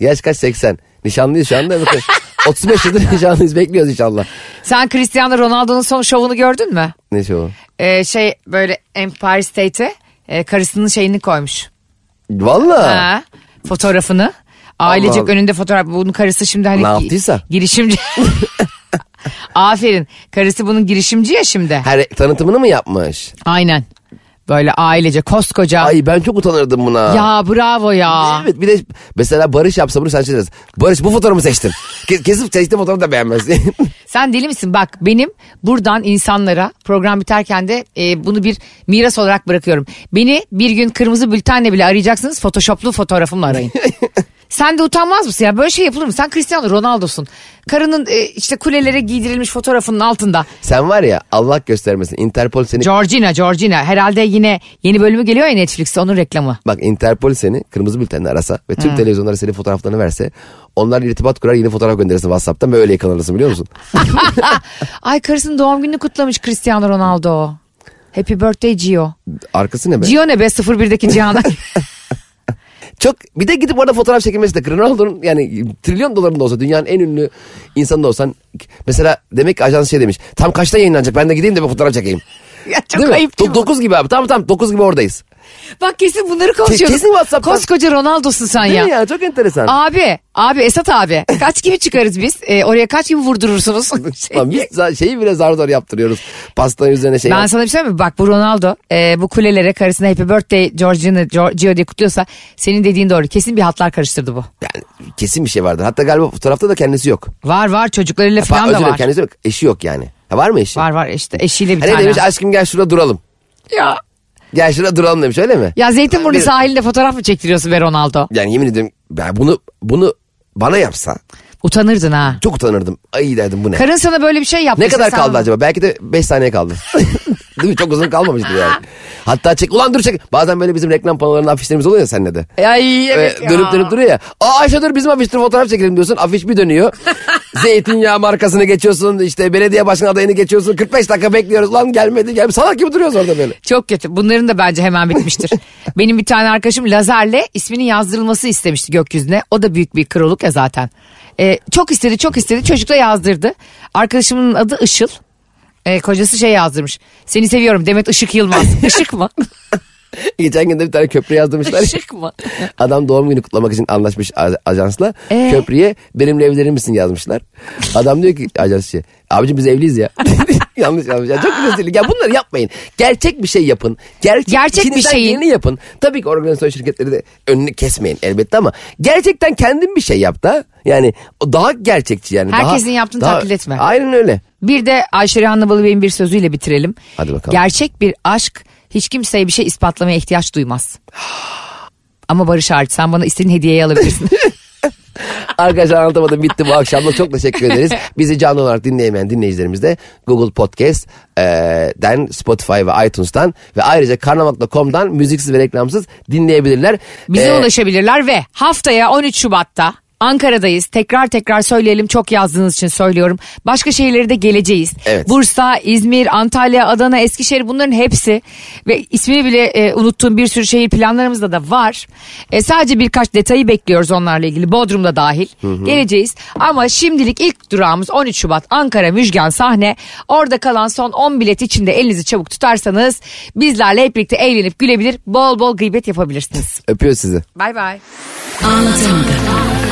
[SPEAKER 3] Yaş kaç 80. Nişanlıyız şu anda. Bakın 35 yıldır nişanlıyız bekliyoruz inşallah.
[SPEAKER 2] Sen Cristiano Ronaldo'nun son şovunu gördün mü?
[SPEAKER 3] Ne o?
[SPEAKER 2] Ee, şey böyle Empire State'e e, karısının şeyini koymuş.
[SPEAKER 3] Valla.
[SPEAKER 2] Fotoğrafını. Ailecek
[SPEAKER 3] Allah.
[SPEAKER 2] önünde fotoğraf. Bunun karısı şimdi hani
[SPEAKER 3] Ne yaptıysa?
[SPEAKER 2] girişimci. Aferin. Karısı bunun girişimci ya şimdi.
[SPEAKER 3] Her tanıtımını mı yapmış?
[SPEAKER 2] Aynen. Böyle ailece koskoca.
[SPEAKER 3] Ay ben çok utanırdım buna.
[SPEAKER 2] Ya bravo ya.
[SPEAKER 3] Evet bir de mesela Barış yapsa bunu sen şey dersin. Barış bu fotoğrafımı seçtin. Ke- Kesip seçtiğim fotoğrafı da beğenmez.
[SPEAKER 2] Sen deli misin? Bak benim buradan insanlara program biterken de e, bunu bir miras olarak bırakıyorum. Beni bir gün kırmızı bültenle bile arayacaksınız. Photoshoplu fotoğrafımla arayın. Sen de utanmaz mısın ya? Böyle şey yapılır mı? Sen Cristiano Ronaldo'sun. Karının e, işte kulelere giydirilmiş fotoğrafının altında.
[SPEAKER 3] sen var ya Allah göstermesin Interpol seni...
[SPEAKER 2] Georgina, Georgina. Herhalde yine yeni bölümü geliyor ya Netflix'te onun reklamı.
[SPEAKER 3] Bak Interpol seni kırmızı bültenle arasa ve tüm televizyonlara senin fotoğraflarını verse onlar irtibat kurar yeni fotoğraf gönderirsin Whatsapp'tan böyle yakalanırsın biliyor musun?
[SPEAKER 2] Ay karısının doğum gününü kutlamış Cristiano Ronaldo. Happy birthday Gio.
[SPEAKER 3] Arkası ne be?
[SPEAKER 2] Gio ne be 01'deki Cihan'a.
[SPEAKER 3] Çok bir de gidip orada fotoğraf çekilmesi de Ronaldo'nun yani trilyon dolarında olsa dünyanın en ünlü insanı da olsan mesela demek ki ajans şey demiş tam kaçta yayınlanacak ben de gideyim de bir fotoğraf çekeyim.
[SPEAKER 2] ya çok
[SPEAKER 3] Değil mi?
[SPEAKER 2] ayıp değil mi?
[SPEAKER 3] 9 gibi abi tamam tamam 9 gibi oradayız.
[SPEAKER 2] Bak kesin bunları konuşuyoruz.
[SPEAKER 3] kesin WhatsApp'tan.
[SPEAKER 2] Koskoca Ronaldo'sun sen
[SPEAKER 3] Değil
[SPEAKER 2] ya.
[SPEAKER 3] mi ya? Çok enteresan.
[SPEAKER 2] Abi, abi Esat abi. Kaç gibi çıkarız biz? Ee, oraya kaç gibi vurdurursunuz?
[SPEAKER 3] Lan biz za- şeyi bile zar zor yaptırıyoruz. Pastanın üzerine şey.
[SPEAKER 2] Ben sana bir şey söyleyeyim mi? Bak bu Ronaldo e, bu kulelere karısına Happy Birthday Georgina Gio diye kutluyorsa senin dediğin doğru. Kesin bir hatlar karıştırdı bu.
[SPEAKER 3] Yani kesin bir şey vardı. Hatta galiba fotoğrafta da kendisi yok.
[SPEAKER 2] Var var çocuklarıyla
[SPEAKER 3] Pa-
[SPEAKER 2] falan
[SPEAKER 3] özür
[SPEAKER 2] da
[SPEAKER 3] dilerim,
[SPEAKER 2] var.
[SPEAKER 3] kendisi yok. Eşi yok yani. Ha, var mı eşi?
[SPEAKER 2] Var var işte eşiyle bir
[SPEAKER 3] Hani
[SPEAKER 2] tane.
[SPEAKER 3] demiş aşkım gel şurada duralım.
[SPEAKER 2] Ya.
[SPEAKER 3] Gel şurada duralım demiş öyle mi?
[SPEAKER 2] Ya Zeytinburnu
[SPEAKER 3] Bir-
[SPEAKER 2] sahilinde fotoğraf mı çektiriyorsun be Ronaldo?
[SPEAKER 3] Yani yemin ediyorum ben bunu bunu bana yapsa
[SPEAKER 2] Utanırdın ha.
[SPEAKER 3] çok utanırdım. Ay derdim bu ne?
[SPEAKER 2] Karın sana böyle bir şey yaptı.
[SPEAKER 3] ne kadar kaldı acaba? Belki de 5 saniye kaldı. Değil mi? Çok uzun kalmamıştır yani. Hatta çek. Ulan dur çek. Bazen böyle bizim reklam panolarında afişlerimiz oluyor ya seninle de.
[SPEAKER 2] Ay evet
[SPEAKER 3] Ee,
[SPEAKER 2] ya.
[SPEAKER 3] dönüp dönüp duruyor ya. Aa Ayşe dur bizim afiştir fotoğraf çekelim diyorsun. Afiş bir dönüyor. Zeytinyağı markasını geçiyorsun. işte belediye başkan adayını geçiyorsun. 45 dakika bekliyoruz. Lan gelmedi gelmedi. Salak gibi duruyoruz orada böyle.
[SPEAKER 2] Çok kötü. Bunların da bence hemen bitmiştir. Benim bir tane arkadaşım lazerle isminin yazdırılması istemişti gökyüzüne. O da büyük bir kroluk ya zaten. Ee, çok istedi çok istedi çocuk da yazdırdı. Arkadaşımın adı Işıl. Ee, kocası şey yazdırmış. Seni seviyorum Demet Işık Yılmaz. Işık mı?
[SPEAKER 3] Geçen gün de bir tane köprü yazdırmışlar.
[SPEAKER 2] Işık mı?
[SPEAKER 3] Adam doğum günü kutlamak için anlaşmış ajansla.
[SPEAKER 2] Ee?
[SPEAKER 3] Köprüye benimle evlenir misin yazmışlar. Adam diyor ki ajansçı abicim biz evliyiz ya. yanlış yanlış. Ya çok rezillik. Ya bunları yapmayın. Gerçek bir şey yapın. Gerçek,
[SPEAKER 2] Gerçek bir şeyin-
[SPEAKER 3] geleni yapın. Tabii ki organizasyon şirketleri de önünü kesmeyin elbette ama gerçekten kendin bir şey yap da. Yani o daha gerçekçi yani. daha-
[SPEAKER 2] Herkesin yaptığını
[SPEAKER 3] daha-
[SPEAKER 2] taklit etme.
[SPEAKER 3] Aynen öyle.
[SPEAKER 2] Bir de Ayşe Rehanlı Balıbey'in bir sözüyle bitirelim.
[SPEAKER 3] Hadi bakalım.
[SPEAKER 2] Gerçek bir aşk hiç kimseye bir şey ispatlamaya ihtiyaç duymaz. Ama Barış hariç sen bana istediğin hediyeyi alabilirsin.
[SPEAKER 3] Arkadaşlar anlatamadım bitti bu akşam da çok teşekkür ederiz. Bizi canlı olarak dinleyemeyen dinleyicilerimiz de Google Podcast e, den Spotify ve iTunes'tan ve ayrıca karnaval.com'dan müziksiz ve reklamsız dinleyebilirler.
[SPEAKER 2] Bize
[SPEAKER 3] E,
[SPEAKER 2] ulaşabilirler ve haftaya 13 Şubat'ta Ankara'dayız. Tekrar tekrar söyleyelim çok yazdığınız için söylüyorum. Başka şehirlere de geleceğiz.
[SPEAKER 3] Evet.
[SPEAKER 2] Bursa, İzmir, Antalya, Adana, Eskişehir bunların hepsi ve ismini bile e, unuttuğum bir sürü şehir planlarımızda da var. E, sadece birkaç detayı bekliyoruz onlarla ilgili. Bodrum'da dahil. Geleceğiz. Ama şimdilik ilk durağımız 13 Şubat Ankara Müjgan sahne. Orada kalan son 10 bilet içinde elinizi çabuk tutarsanız bizlerle hep birlikte eğlenip gülebilir, bol bol gıybet yapabilirsiniz.
[SPEAKER 3] Öpüyor sizi.
[SPEAKER 2] Bay bay.
[SPEAKER 4] Anlatamadım.